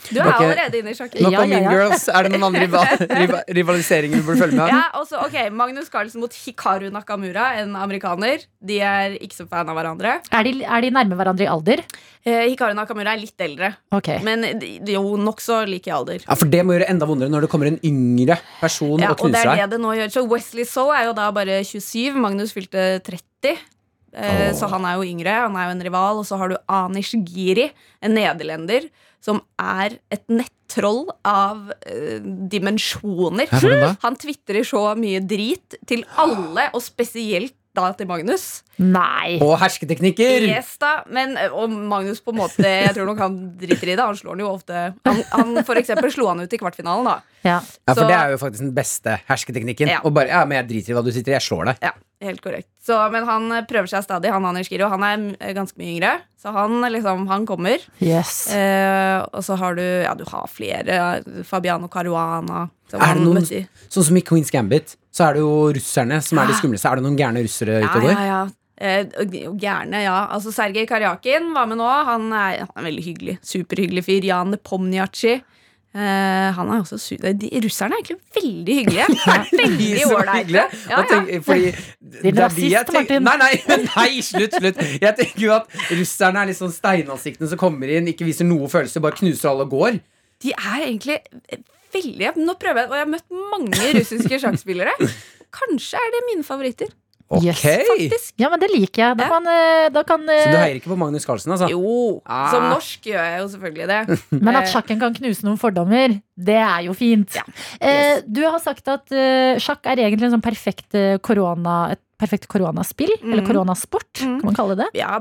Du er okay. allerede inne i sjakken. Nok Ja, ja, ja, Mean. Girls. Er det noen andre rival, rival, rivaliseringer du burde følge med? Ja, også, ok, Magnus Carlsen mot Hikaru Nakamura, en amerikaner. De er ikke så fan av hverandre. Er de, er de nærme hverandre i alder? Eh, Hikaru Nakamura er litt eldre, Ok. men de- jo nokså like i alder. Ja, For det må gjøre enda vondere når det kommer en yngre person Ja, og og det knuser er deg. det det nå gjør. Så Wesley Soe er jo da bare 27. Magnus fylte 30. Eh, Åh. Så han er jo yngre. Han er jo en rival. Og så har du Anish Giri, en nederlender, som er et nettroll av eh, dimensjoner. Han tvitrer så mye drit til alle, og spesielt da til Magnus. Nei. Og hersketeknikker! Yes da, men Og Magnus på en måte Jeg tror nok han driter i det. Han slår han jo ofte Han, han for eksempel slo han ut i kvartfinalen, da. Ja. Ja, for Så- det er jo faktisk den beste hersketeknikken. Ja. Og bare, ja, men jeg driter i hva du sitter i, jeg slår deg. Ja, helt korrekt. Så, men han eh, prøver seg stadig. Han Anders Giro Han er eh, ganske mye yngre, så han, liksom, han kommer. Yes. Eh, og så har du Ja, du har flere. Fabiano Caruana. Er det noen, sånn som i Queen's Gambit, så er det jo russerne som er de skumleste. Er det noen gærne russere Ja, utover? ja, ja. Eh, Gærne, ja. Altså Sergej Karjakin var med nå. Han er, han er veldig hyggelig. Superhyggelig fyr. Jan Nepomniachtchi. Eh, han er også su de, Russerne er egentlig veldig hyggelige. Veldig ålreite. Ja, ja. fordi det rasist, Martin. Nei, nei, nei, slutt, slutt. Jeg tenker jo at russerne er litt sånn steinansiktene som kommer inn, ikke viser noe følelse, bare knuser alle og går. De er egentlig veldig Nå prøver jeg, og jeg har møtt mange russiske sjakkspillere. Kanskje er det mine favoritter. Ok! Yes, Faktisk. Ja, men det liker jeg. Da Ja. kan, eh, da kan eh, Så du heier ikke på Magnus Carlsen, altså? Jo, Ah. som norsk gjør jeg jo selvfølgelig det. Men at Eh, sjakken kan knuse noen fordommer, det er jo fint. Eh, du har sagt at eh, sjakk er egentlig en sånn perfekt eh, korona, et perfekt koronaspill. Eller Mhm. koronasport, mm. kan man kalle det. Ja,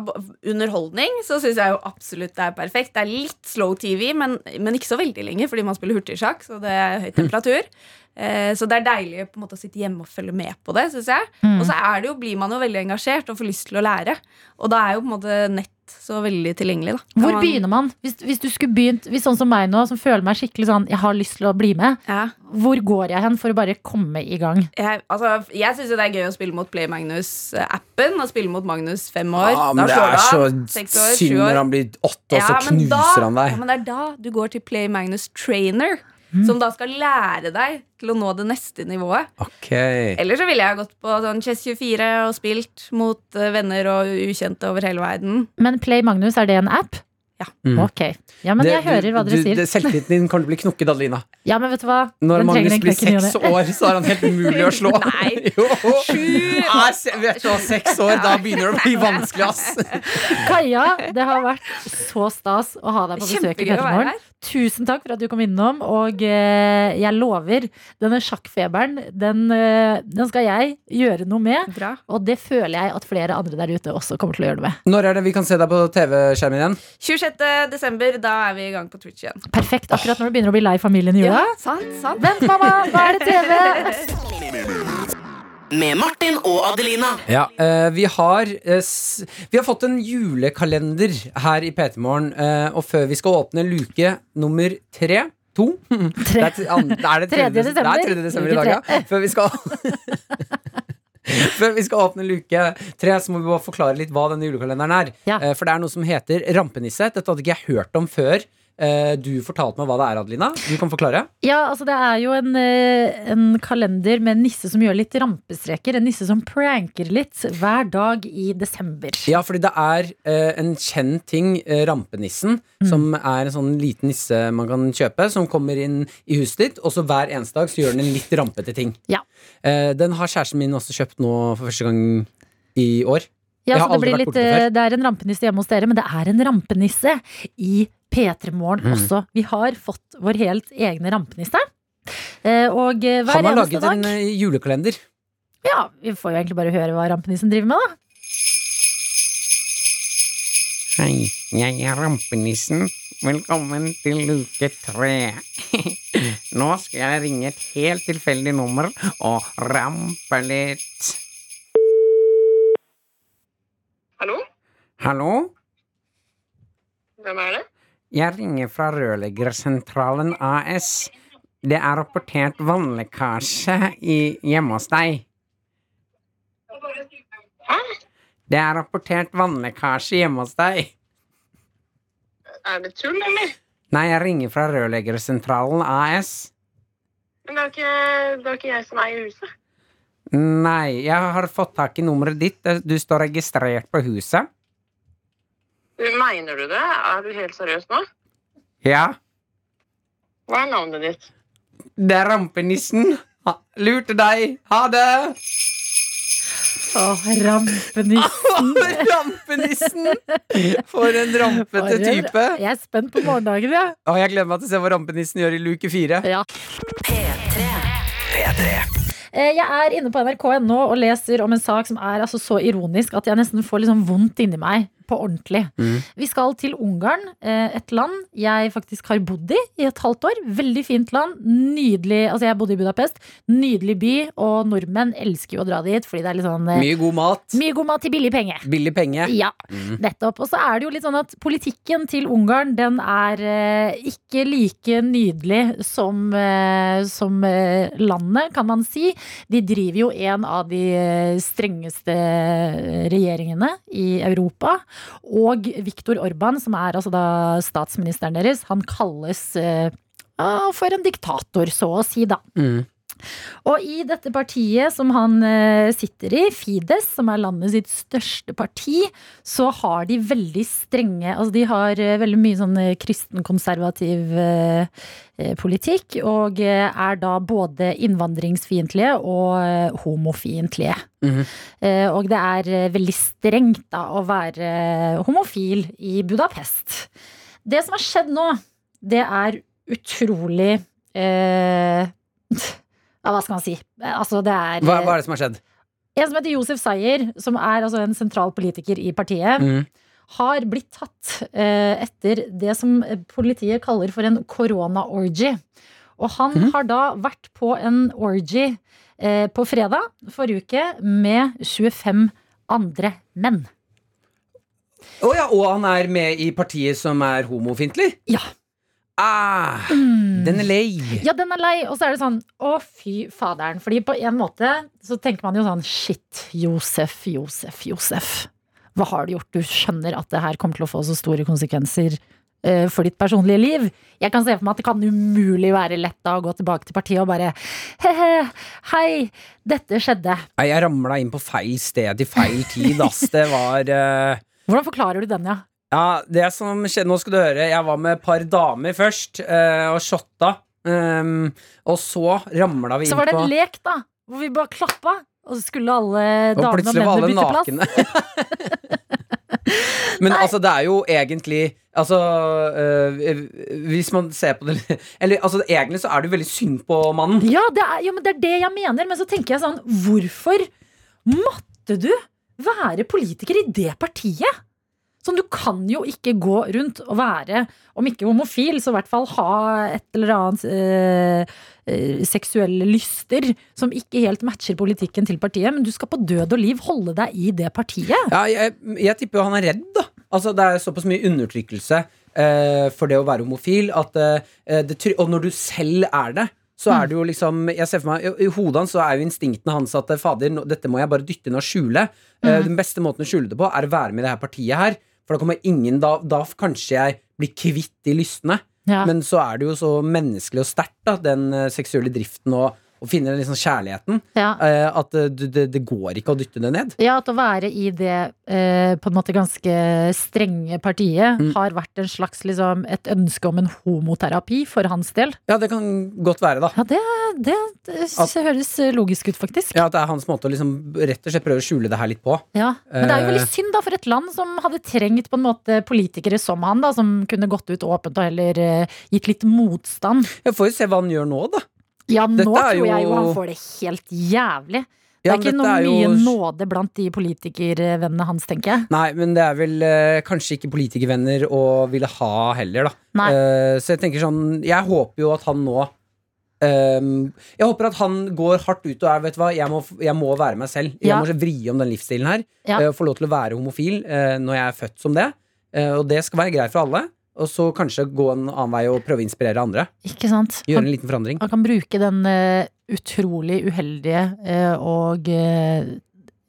underholdning så syns jeg jo absolutt det er perfekt. Det er litt slow TV, men, men ikke så veldig lenge, fordi man spiller hurtigsjakk, så det er høy temperatur. Eh, så det er deilig på en måte å sitte hjemme og følge med på det, Synes jeg. Mm. Og så er det jo, blir man jo veldig engasjert og får lyst til å lære. Og da er jo på en måte nett så veldig tilgjengelig. Da. Kan Hvor man- begynner man? Hvis, hvis du skulle begynt Hvis sånn som meg nå, som føler meg skikkelig sånn Jeg har lyst til å bli med. Ja. Hvor går jeg hen for å bare komme i gang? Jeg, altså, jeg syns det er gøy å spille mot Play Magnus-appen og spille mot Magnus fem år. Ja, men Da det er så synd når han blir åtte, og så Ja, så knuser da, han deg. Ja, men det er da du går til Play Magnus Trainer, Mm. som da skal lære deg til å nå det neste nivået. Ok. Eller så ville jeg gått på sånn Chess24 og spilt mot eh, venner og ukjente over hele verden. Men Play Magnus, er det en app? Ja. Mm. Ok. Ja, men Det- jeg hører hva dere du- sier. det- Selvtilliten din kommer til å bli knukket, Adelina. Ja, men vet du hva? Når Den Magnus blir seks år, så er han helt umulig å slå. Nei. Jo. Er, vet du hva, seks år, da begynner det å bli vanskelig, ass. Kaja, det har vært så stas å ha deg på besøk i Petermorgen. Tusen takk for at du kom innom. Og eh, jeg lover, denne sjakkfeberen, den, eh, den skal jeg gjøre noe med. Bra. Og det føler jeg at flere andre der ute også kommer til å gjøre noe med. Når er det vi kan se deg på TV-skjermen igjen? 26. desember, da er vi i gang på Twitch igjen. Perfekt. Akkurat når du begynner å bli lei familien i jula. Ja, sant, sant. Vent, mamma! Nå er det TV! Med Martin og Adelina. Ja, eh, vi, har, eh, vi har fått en julekalender her i PT Morgen, eh, og før vi skal åpne luke nummer tre To? Det er, er det 3. desember? Det er 3. desember i dag, ja. Før vi skal Før vi skal åpne luke tre, så må vi bare forklare litt hva denne julekalenderen er. Ja. For det er noe som heter rampenisse. Dette hadde ikke jeg hørt om før. Eh, Du fortalte meg hva det er, Adelina. Du kan forklare. Ja, altså det er jo en, eh, en kalender med en nisse som gjør litt rampestreker. En nisse som pranker litt hver dag i desember. Ja, fordi det er eh, en kjent ting, rampenissen, Mm. som er en sånn liten nisse man kan kjøpe, som kommer inn i huset ditt, og så hver eneste dag så gjør den en litt rampete ting. Ja. Den har kjæresten min også kjøpt nå for første gang i år. Ja, så det, blir litt, det er en rampenisse hjemme hos dere, men det er en rampenisse i P3 Morgen Mm. også. Vi har fått vår helt egne rampenisse. Og hver eneste dag Han har laget dag en eh, julekalender. Ja, vi får jo egentlig bare høre hva rampenissen driver med, da. Hei, jeg er rampenissen. Velkommen til luke tre. Nå skal jeg ringe et helt tilfeldig nummer og rampe litt. Hallo? Hallo? Hvem er det? Jeg ringer fra Rørleggersentralen AS. Det er rapportert vannlekkasje i, hjemme hos deg. Hæ? Det er rapportert vannlekkasje hjemme hos deg. Er det tull, eller? Nei, jeg ringer fra Rørleggersentralen AS. Men det er ikke, det er ikke jeg som eier huset. Nei, jeg har fått tak i nummeret ditt. Du står registrert på huset. Du, Mener du det? Er du helt seriøs nå? Ja, Hva er navnet ditt? det er rampenissen. Ha, lurte deg. Ha det! Å, rampenissen. Rampenissen! For en rampete type. Jeg er spent på morgendagen, jeg. Ja. jeg gleder meg til å se hva rampenissen gjør i luke fire. Ja. Eh, Jeg er inne på nrk.no og leser om en sak som er altså så ironisk at jeg nesten får liksom vondt inni meg. På ordentlig. Mm. Vi skal til Ungarn, eh, et land jeg faktisk har bodd i i et halvt år. Veldig fint land. Nydelig Altså, jeg bodde i Budapest. Nydelig by. Og nordmenn elsker jo å dra dit fordi det er litt sånn eh, Mye god mat. Mye god mat til billig penge. Billig penge. Ja, Mm. nettopp. Og så er det jo litt sånn at politikken til Ungarn, den er eh, ikke like nydelig som, som landet, kan man si. De driver jo en av de strengeste regjeringene i Europa. Og Viktor Orban, som er altså statsministeren deres, han kalles eh, ah, for en diktator, så å si, da. Mm. Og i dette partiet som han eh, sitter i, Fides, som er landet sitt største parti, så har de veldig strenge Altså de har eh, veldig mye sånn eh, kristenkonservativ politikk, og er da både innvandringsfiendtlige og homofiendtlige. Mm -hmm. og det er veldig strengt da å være homofil i Budapest. Det som har skjedd nå, det er utrolig eh, ja, Hva skal man si? Altså, det er Hva, hva er det som har skjedd? En som heter Josef Sayer, som er altså en sentral politiker i partiet, Mm. har blitt tatt eh, etter det som politiet kaller for en korona-orgy. Og han mm. har da vært på en orgy eh, på fredag forrige uke med 25 andre menn. Å ja, og han er med i partiet som er homofiendtlig? Ja. Ah, Mm. Den er lei. Ja, den er lei. Og så er det sånn, å fy faderen. Fordi på en måte så tenker man jo sånn, shit, Josef, Josef, Josef. Hva har du gjort? Du skjønner at det her kommer til å få så store konsekvenser uh, for ditt personlige liv. Jeg kan se for meg at det kan umulig være lett da å gå tilbake til partiet og bare he-he, hei, dette skjedde. Nei, Jeg ramla inn på feil sted i feil tid, ass. Det var uh... Hvordan forklarer du den, ja? Ja, det som skjedde, nå skal du høre Jeg var med et par damer først eh, Og shotta um, Og så ramla vi inn på Så var det en lek da, hvor vi bare klappa, og så skulle alle Og damene og plutselig var mennene alle bytte plass. nakne Men altså, det er jo egentlig Altså, øh, hvis man ser på det Eller altså, egentlig så er det jo veldig synd på mannen. Ja, det er, jo, men det er det jeg mener. Men så tenker jeg sånn, hvorfor måtte du være politiker i det partiet? Sånn, Du kan jo ikke gå rundt og være, om ikke homofil, så i hvert fall ha et eller annet eh, eh, seksuelle lyster som ikke helt matcher politikken til partiet. Men du skal på død og liv holde deg i det partiet. Ja, jeg, jeg tipper jo han er redd, da. Altså, det er såpass mye undertrykkelse eh, for det å være homofil at eh, det, Og når du selv er det, så er det jo liksom Jeg ser for meg I, i hodet hans så er jo instinktene hans at eh, fader, dette må jeg bare dytte inn og skjule. Eh, Mm. den beste måten å skjule det på, er å være med i det her partiet her. For da kommer ingen Da, da kanskje jeg blir kvitt de lystne. Ja. Men så er det jo så menneskelig og sterkt, da, den eh, seksuelle driften og å finner liksom kjærligheten. Ja. eh, at eh, det, det, går ikke å dytte det ned. Ja, at å være i det eh, på en måte ganske strenge partiet Mm. har vært en slags liksom, et ønske om en homoterapi for hans del. Ja, det kan godt være, da. Ja, det, det, det At- høres logisk ut, faktisk. Ja, At det er hans måte å liksom rett og slett prøve å skjule det her litt på. Ja, Men det er jo veldig synd da for et land som hadde trengt på en måte politikere som han, da, som kunne gått ut åpent og heller gitt litt motstand. Jeg får jo se hva han gjør nå, da. Ja, nå Dette tror jeg jo han får det helt jævlig. Det er ja, ikke noe er jo- mye nåde blant de politikervennene hans, tenker jeg. Nei, men det er vel eh, kanskje ikke politikervenner å ville ha heller, da. Eh, så jeg tenker sånn Jeg håper jo at han nå Um, Jeg håper at han går hardt ut og er Vet du hva, jeg må, jeg må være meg selv. Jeg Ja. må vri om den livsstilen her. Ja. Uh, få lov til å være homofil uh, når jeg er født som det. Uh, og det skal være greit for alle. Og så kanskje gå en annen vei og prøve å inspirere andre. Ikke sant? Gjøre Han- en liten forandring. Han kan bruke den uh, utrolig uheldige uh, og uh,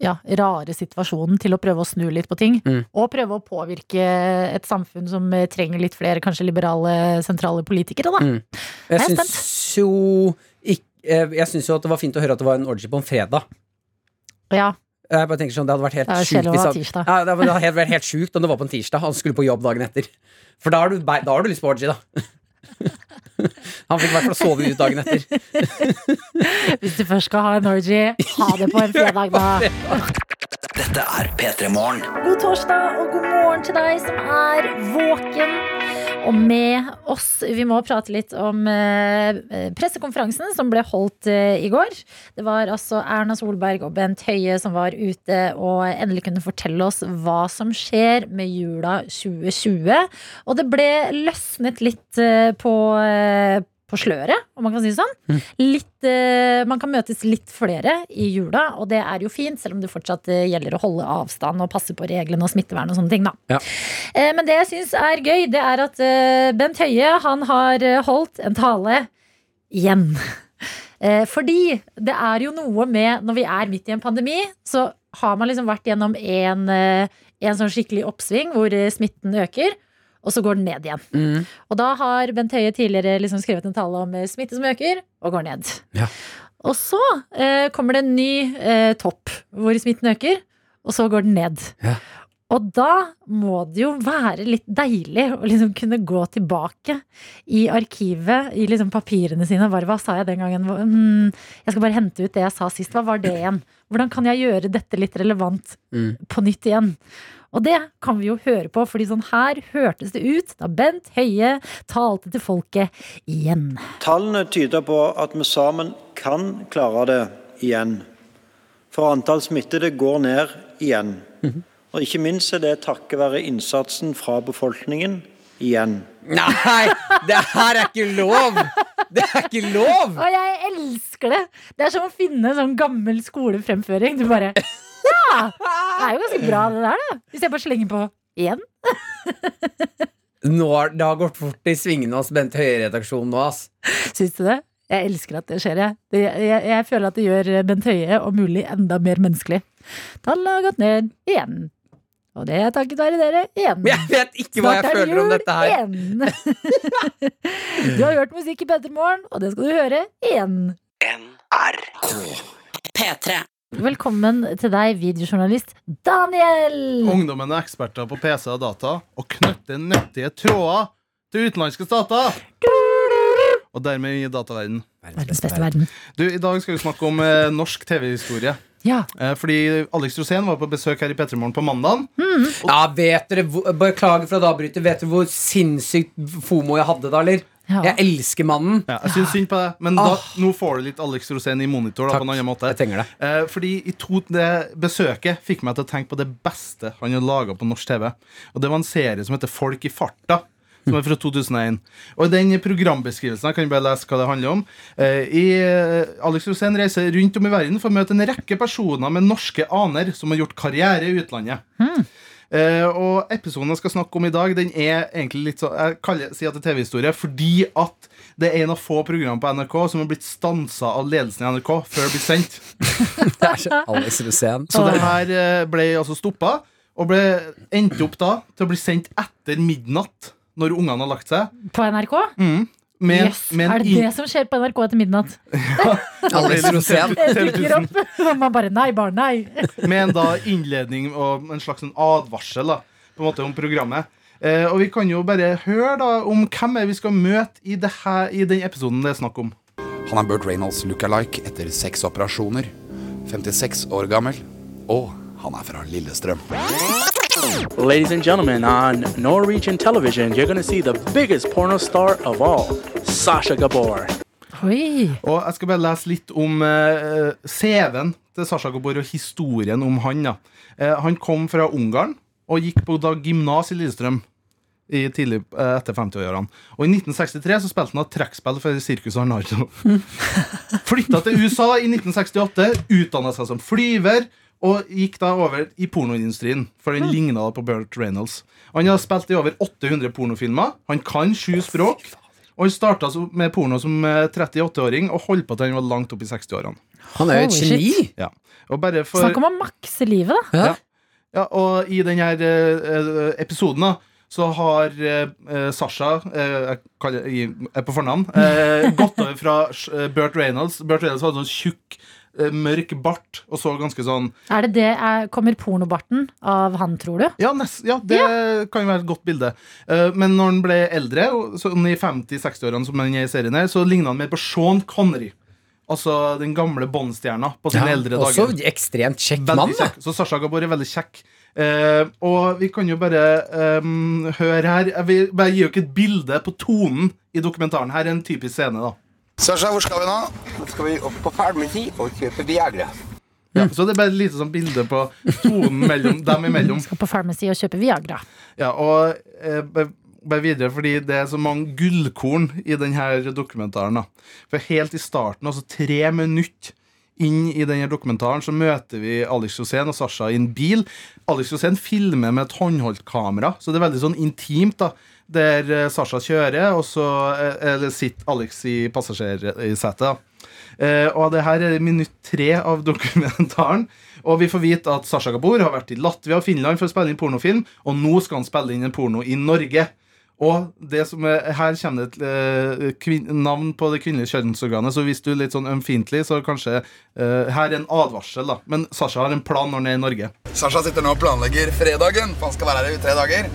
ja, rare situasjonen til å prøve å snu litt på ting. Mm. Og prøve å påvirke et samfunn som trenger litt flere kanskje liberale, sentrale politikere, da. Mm. Jeg Jeg syns jo ikk- eh, Jeg syns jo at det var fint å høre at det var en orgy på en fredag. Ja, Jeg bare tenker sånn, Det hadde vært helt sjukt hvis han- Ja, det hadde vært helt sjukt om det var på en tirsdag og han skulle på jobb dagen etter. For da har du, da har du lyst på orgy, da. Han fikk i hvert fall sove ut dagen etter. hvis du først skal ha en orgy, ha det på en fredag, da. Dette er P3 Morgen. God torsdag og god morgen til deg som er våken. Og med oss, vi må prate litt om eh, pressekonferansen som ble holdt eh, i går. Det var altså Erna Solberg og Bent Høie som var ute og endelig kunne fortelle oss hva som skjer med jula 2020. Og det ble løsnet litt eh, på, på sløret, om man kan si det sånn. Litt, eh, man kan møtes litt flere i jula, og det er jo fint, selv om det fortsatt eh, gjelder å holde avstand og passe på reglene og smittevern og sånne ting. da. Ja. Eh, Men det jeg syns er gøy, det er at Bent Høie han har holdt en tale igjen. Fordi det er jo noe med når vi er midt i en pandemi, så har man liksom vært gjennom en, en sånn skikkelig oppsving hvor smitten øker, og så går den ned igjen. Mm. Og da har Bent Høie tidligere liksom skrevet en tale om eh, smitte som øker, og går ned. Ja. Og så eh, kommer det en ny eh, topp hvor smitten øker, og så går den ned. Ja. Og da må det jo være litt deilig å liksom kunne gå tilbake i arkivet, i liksom papirene sine. Bare, hva sa jeg den gangen? Mm, jeg skal bare hente ut det jeg sa sist. Hva var det igjen? Hvordan kan jeg gjøre dette litt relevant Mm. på nytt igjen? Og det kan vi jo høre på, fordi sånn her hørtes det ut da Bent Høie talte til folket igjen. Tallene tyder på at vi sammen kan klare det igjen. For antall smittede går ned igjen. Og ikke minst er det takket være innsatsen fra befolkningen igjen. Nei, det her er ikke lov! Det er ikke lov! Og jeg elsker det! Det er som å finne en sånn gammel skolefremføring. Du bare Ja! Det er jo ganske bra, det der, da. Hvis jeg bare slenger på én. Nå har, det har gått fort i svingene hos Bent Høie-redaksjonen nå, ass. Syns du det? Jeg elsker at det skjer, jeg. Det, jeg. Jeg føler at det gjør Bent Høie om mulig enda mer menneskelig. Tallet har gått ned igjen. Og det er takket være dere igjen. Jeg vet ikke hva jeg Snart jeg føler om dette her. igjen. du har hørt musikk i Petter Morgen, og det skal du høre igjen. NRK P3. Velkommen til deg, videojournalist Daniel! Ungdommen er eksperter på PC og data og knytter nyttige tråder til utenlandske stater. Og dermed i dataverden. Verdens beste verden. Du, I dag skal vi snakke om eh, norsk TV-historie. Ja. Eh, fordi Alex Rosén var på besøk her i P3morgen på mandag. Ja, vet dere, hvor- Beklager for at jeg avbryter. Vet dere hvor sinnssykt fomo jeg hadde da, eller? Jeg elsker mannen. Ja, jeg syns synd på deg, men da, nå får du litt Alex Rosén i monitor. Da, på en annen måte Jeg. Eh, fordi i to, det besøket fikk meg til å tenke på det beste han har laga på norsk TV. Og Det var en serie som heter Folk i farta. Som er fra 2001. Og i den programbeskrivelsen jeg kan bare lese hva det handler om. Eh, i, eh, Alex Rosén reiser rundt om i verden for å møte en rekke personer med norske aner som har gjort karriere i utlandet. Eh, og episoden jeg skal snakke om i dag, den er egentlig litt så Jeg kaller, sier at det er TV-historie fordi at det er en av få program på NRK som har blitt stansa av ledelsen i NRK før det blir sendt. Alex Rosén. Så det her eh, ble altså stoppa, og ble endte opp da til å bli sendt etter midnatt, når ungene har lagt seg. På NRK? Mm. Med, Yes. men Er det i... det som skjer på NRK etter midnatt? Alex Rosén. Man bare nei, bare nei. med en da innledning og en slags en advarsel da, på en måte om programmet. Eh, og vi kan jo bare høre da om hvem er vi skal møte i, det her, i den episoden det er snakk om. Han er Burt Reynolds look-alike etter seks operasjoner. 56 år gammel. Og han er fra Lillestrøm. Ladies and gentlemen, on Norwegian television, you're going to see the biggest porno star of all, Sasha Gabor. Og jeg skal bare lese litt om uh, CV-en til Sasha Gabor og historien om han. Ja. Uh, han kom fra Ungarn og gikk på da gymnas i Lillestrøm i tidlig uh, etter 50-årene. Og i 1963 så spilte han trekkspill for sirkuset Arnardo. Flytta til USA i 1968, utdanna seg som flyver. Og gikk da over i pornoindustrien, for den ligna da på Burt Reynolds. Han har spilt i over 800 pornofilmer. Han kan sju språk. Og han starta med porno som eh, 38-åring og holdt på til han var langt opp i 60-årene. Han er jo et geni. Ja. Og bare for, Snakk om å makse livet, da. ja. ja, og i denne episoden da så har eh, eh, Sasha, eh, jeg kaller jeg er på fornavn, eh, gått over fra uh, Burt Reynolds. Burt Reynolds var en sånn tjukk, eh, mørk bart og så ganske sånn Er det det er, Kommer pornobarten av han, tror du? Ja, nest, ja det kan jo være et godt bilde. Eh, men når han ble eldre, sånn i 50-60-årene, som han er i serien her, så ligna han mer på Sean Connery. Altså den gamle Bondstjerna på sine Ja, eldre også dager. ekstremt kjekk Veldig mann, kjekk. Så Sasha Gabor er veldig kjekk. Eh, og vi kan jo bare um, høre her Jeg vil bare gi dere et bilde på tonen i dokumentaren. Her er en typisk scene. da Sasha, hvor skal vi nå? Nå skal vi opp på Fermesi og kjøpe Viagra. ja, Så det er bare et lite sånn bilde på tonen mellom dem imellom. Skal på Pharmacy og kjøpe Viagra. Ja, og eh, bare- bare videre, fordi det er så mange gullkorn i denne dokumentaren. da For helt i starten, altså tre minutter inn i denne dokumentaren, så møter vi Alex Josén og Sasha i en bil. Alex Josén filmer med et håndholdt kamera, så det er veldig sånn intimt. da Der eh, Sasha kjører, og så eh, sitter Alex i passasjersetet. Eh, og det her er minutt tre av dokumentaren. Og vi får vite at Sasha Gabor har vært i Latvia og Finland for å spille inn pornofilm, og nå skal han spille inn en porno i Norge. Og det som er, her kommer det et eh, navn på det kvinnelige kjønnsorganet, så hvis du er litt sånn ømfintlig, så kanskje eh, Her er en advarsel, da. Men Sasha har en plan når han er i Norge. Sasha sitter nå og planlegger fredagen, for han skal være her i tre dager.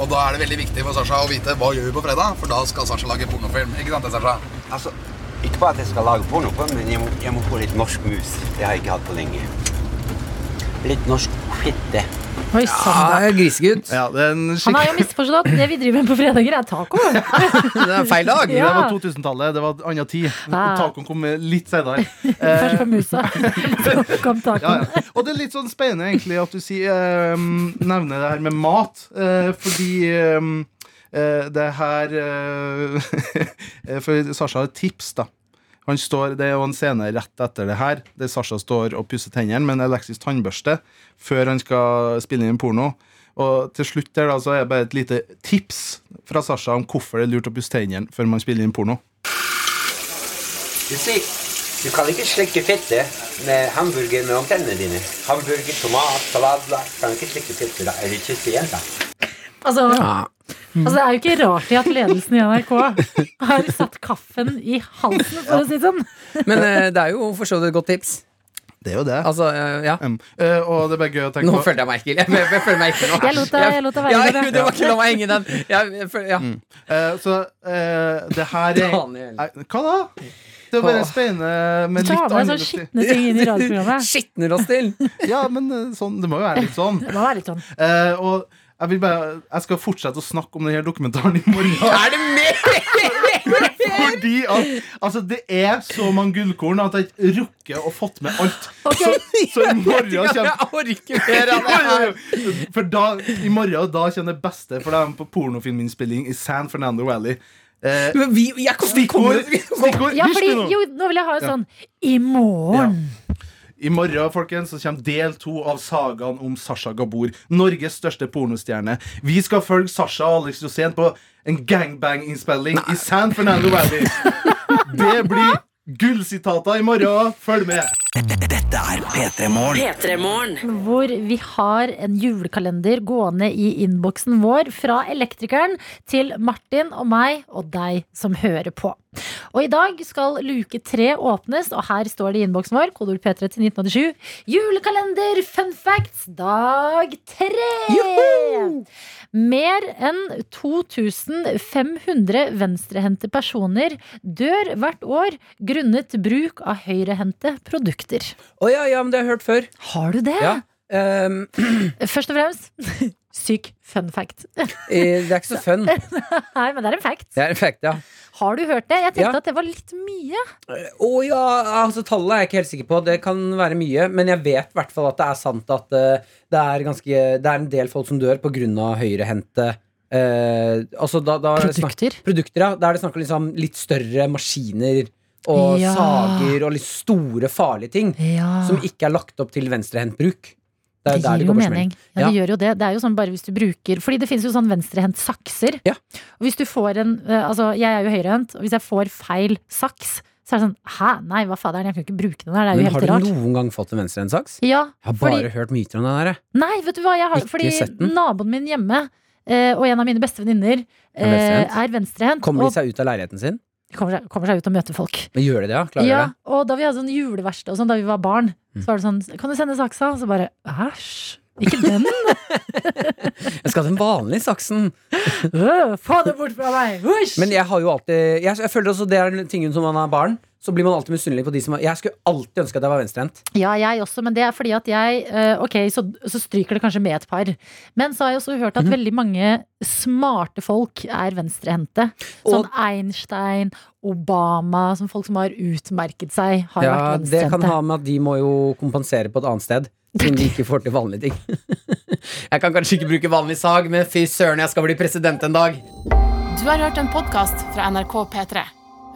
Og da er det veldig viktig for Sasha å vite hva gjør vi på fredag, for da skal Sasha lage pornofilm. Ikke sant Sasha? Altså, ikke bare at jeg skal lage porno men jeg må, jeg må få litt norsk mus. Det har jeg ikke hatt på lenge. Litt norsk fitte. Oi, ja, grisegutt. Ja, Han har jo misforstått. Det vi driver med på fredager, er taco. Det er feil dag. Det var 2000-tallet. Det var anna tid. Ah. Tacoen kom litt senere. Først kom musa, så kom tacoen. ja. Og det er litt sånn spennende egentlig at du sier, ehm, nevner det her med mat. eh, fordi ehm, Eh, det her eh, For Sasha har et tips, da. Han står, Det er jo en scene rett etter det her, der Sasha står og pusser tennene med en Alexis tannbørste før han skal spille inn porno. Og til slutt der da, så er det bare et lite tips fra Sasha om hvorfor det er lurt å pusse tennene før man spiller inn porno. Du ser, du kan ikke slikke fettet med hamburger mellom tennene dine. Hamburger, tomat, salat Kan ikke slikke fettet da. Eller kysse jenta. Altså, altså, det er jo ikke rart i at ledelsen i NRK har satt kaffen i halsen, for å si det sånn. Men eh, det er jo for så vidt et godt tips. Det er jo det. Altså, uh, ja. Um, uh, og det ble gøy å tenke Nå på følte jeg meg ekkel. Jeg, jeg, jeg føler meg ekkel nå. Jeg lot deg- jeg lot deg være med det. ja, det var ikke la meg henge den. Jeg, jeg, føler- ja. Eh, så eh, det her er Daniel. Hva da? Det er bare spennende med Ta litt med sånn annerledes- skitne ting inn i radioprogrammet. Skitner oss til. Ja, men sånn, det må jo være litt sånn. Det må være litt sånn. Eh, og jeg vil bare Jeg skal fortsette å snakke om denne dokumentaren i morgen. Er det mer?! Fordi at altså, det er så mange gullkorn at jeg ikke rukker å fått med alt. Så, så i morgen Jeg kommer orker mer av det her. For da, i morgen da kommer det beste for dem på pornofilminnspilling i San Fernando Valley. Eh, Men vi, jeg, vi stikkord, stikkord Ja, fordi, jo, nå vil jeg ha Ja. sånn I morgen. I morgen folkens, så kommer del to av sagaen om Sasha Gabor, Norges største pornostjerne. Vi skal følge Sasha og Alex Rosén på en gangbang-innspilling i San Fernando Valley. Det blir gullsitater i morgen. Følg med. Dette er P3 Morgen. Hvor vi har en julekalender gående i innboksen vår fra elektrikeren til Martin og meg og deg som hører på. Og i dag skal luke tre åpnes, og her står det i innboksen vår, kodord P3 til 1987, julekalender fun facts dag tre! Mer enn 2500 venstrehendte personer dør hvert år grunnet bruk av høyrehendte produkter. Å ja, ja, men det har jeg hørt før. Har du det? Ja. Um. Først og fremst syk fun fact. eh, det er ikke så fun. Nei, men det er en fact. Det er en fact, ja. Har du hørt det? Jeg tenkte Ja. at det var litt mye. Å ja, altså tallet er jeg ikke helt sikker på. Det kan være mye. Men jeg vet i hvert fall at det er sant at uh, det, er ganske, det er en del folk som dør pga. høyrehendte uh, altså da, da er det Produkter? produkter. Ja. Da er det snakk om liksom litt større maskiner og Ja. sager og litt store, farlige ting. Ja. Som ikke er lagt opp til venstrehendt bruk. Det, Det gir jo mening. Ja, det gjør jo det. Det er jo sånn bare hvis du bruker Fordi det finnes jo sånn venstrehendt sakser. Og hvis du får en eh, Altså, jeg er jo høyrehendt, og hvis jeg får feil saks, så er det sånn Hæ, nei, hva faderen, jeg kan ikke bruke den der, Det er jo helt rart. Men har du noen gang fått en venstrehendt saks? Ja, Jeg har bare fordi hørt myter om den der. Nei, vet du hva, jeg har Ikke fordi sett den. naboen min hjemme eh, og en av mine beste venninner Er eh, venstrehendt? er. Kommer de seg ut av leiligheten sin? Kommer seg, kommer seg ut og møter folk. Men gjør de det, ja? Klarer ja, de det? og da vi hadde sånn juleverksted og sånn da vi var barn, Mm. så var det sånn Kan du sende saksa? Så bare æsj. Ikke den! Jeg skal ha den vanlige saksen. Øh, Få det bort fra meg! Husj! Men jeg har jo alltid Jeg, jeg føler også det er tingen som man er barn. Så blir man alltid misunnelig på de som er Jeg skulle alltid ønske at jeg var venstrehendt. Ja, jeg også, men det er fordi at jeg eh, Ok, så, så stryker det kanskje med et par. Men så har jeg også hørt at veldig mange smarte folk er venstrehendte. Sånn Einstein, Obama, som folk som har utmerket seg, har Ja, vært det kan ha med at de må jo kompensere på et annet sted. Siden de ikke får til vanlige ting. jeg kan kanskje ikke bruke vanlig sag, men fy søren, jeg skal bli president en dag. Du har hørt en podkast fra NRK P3.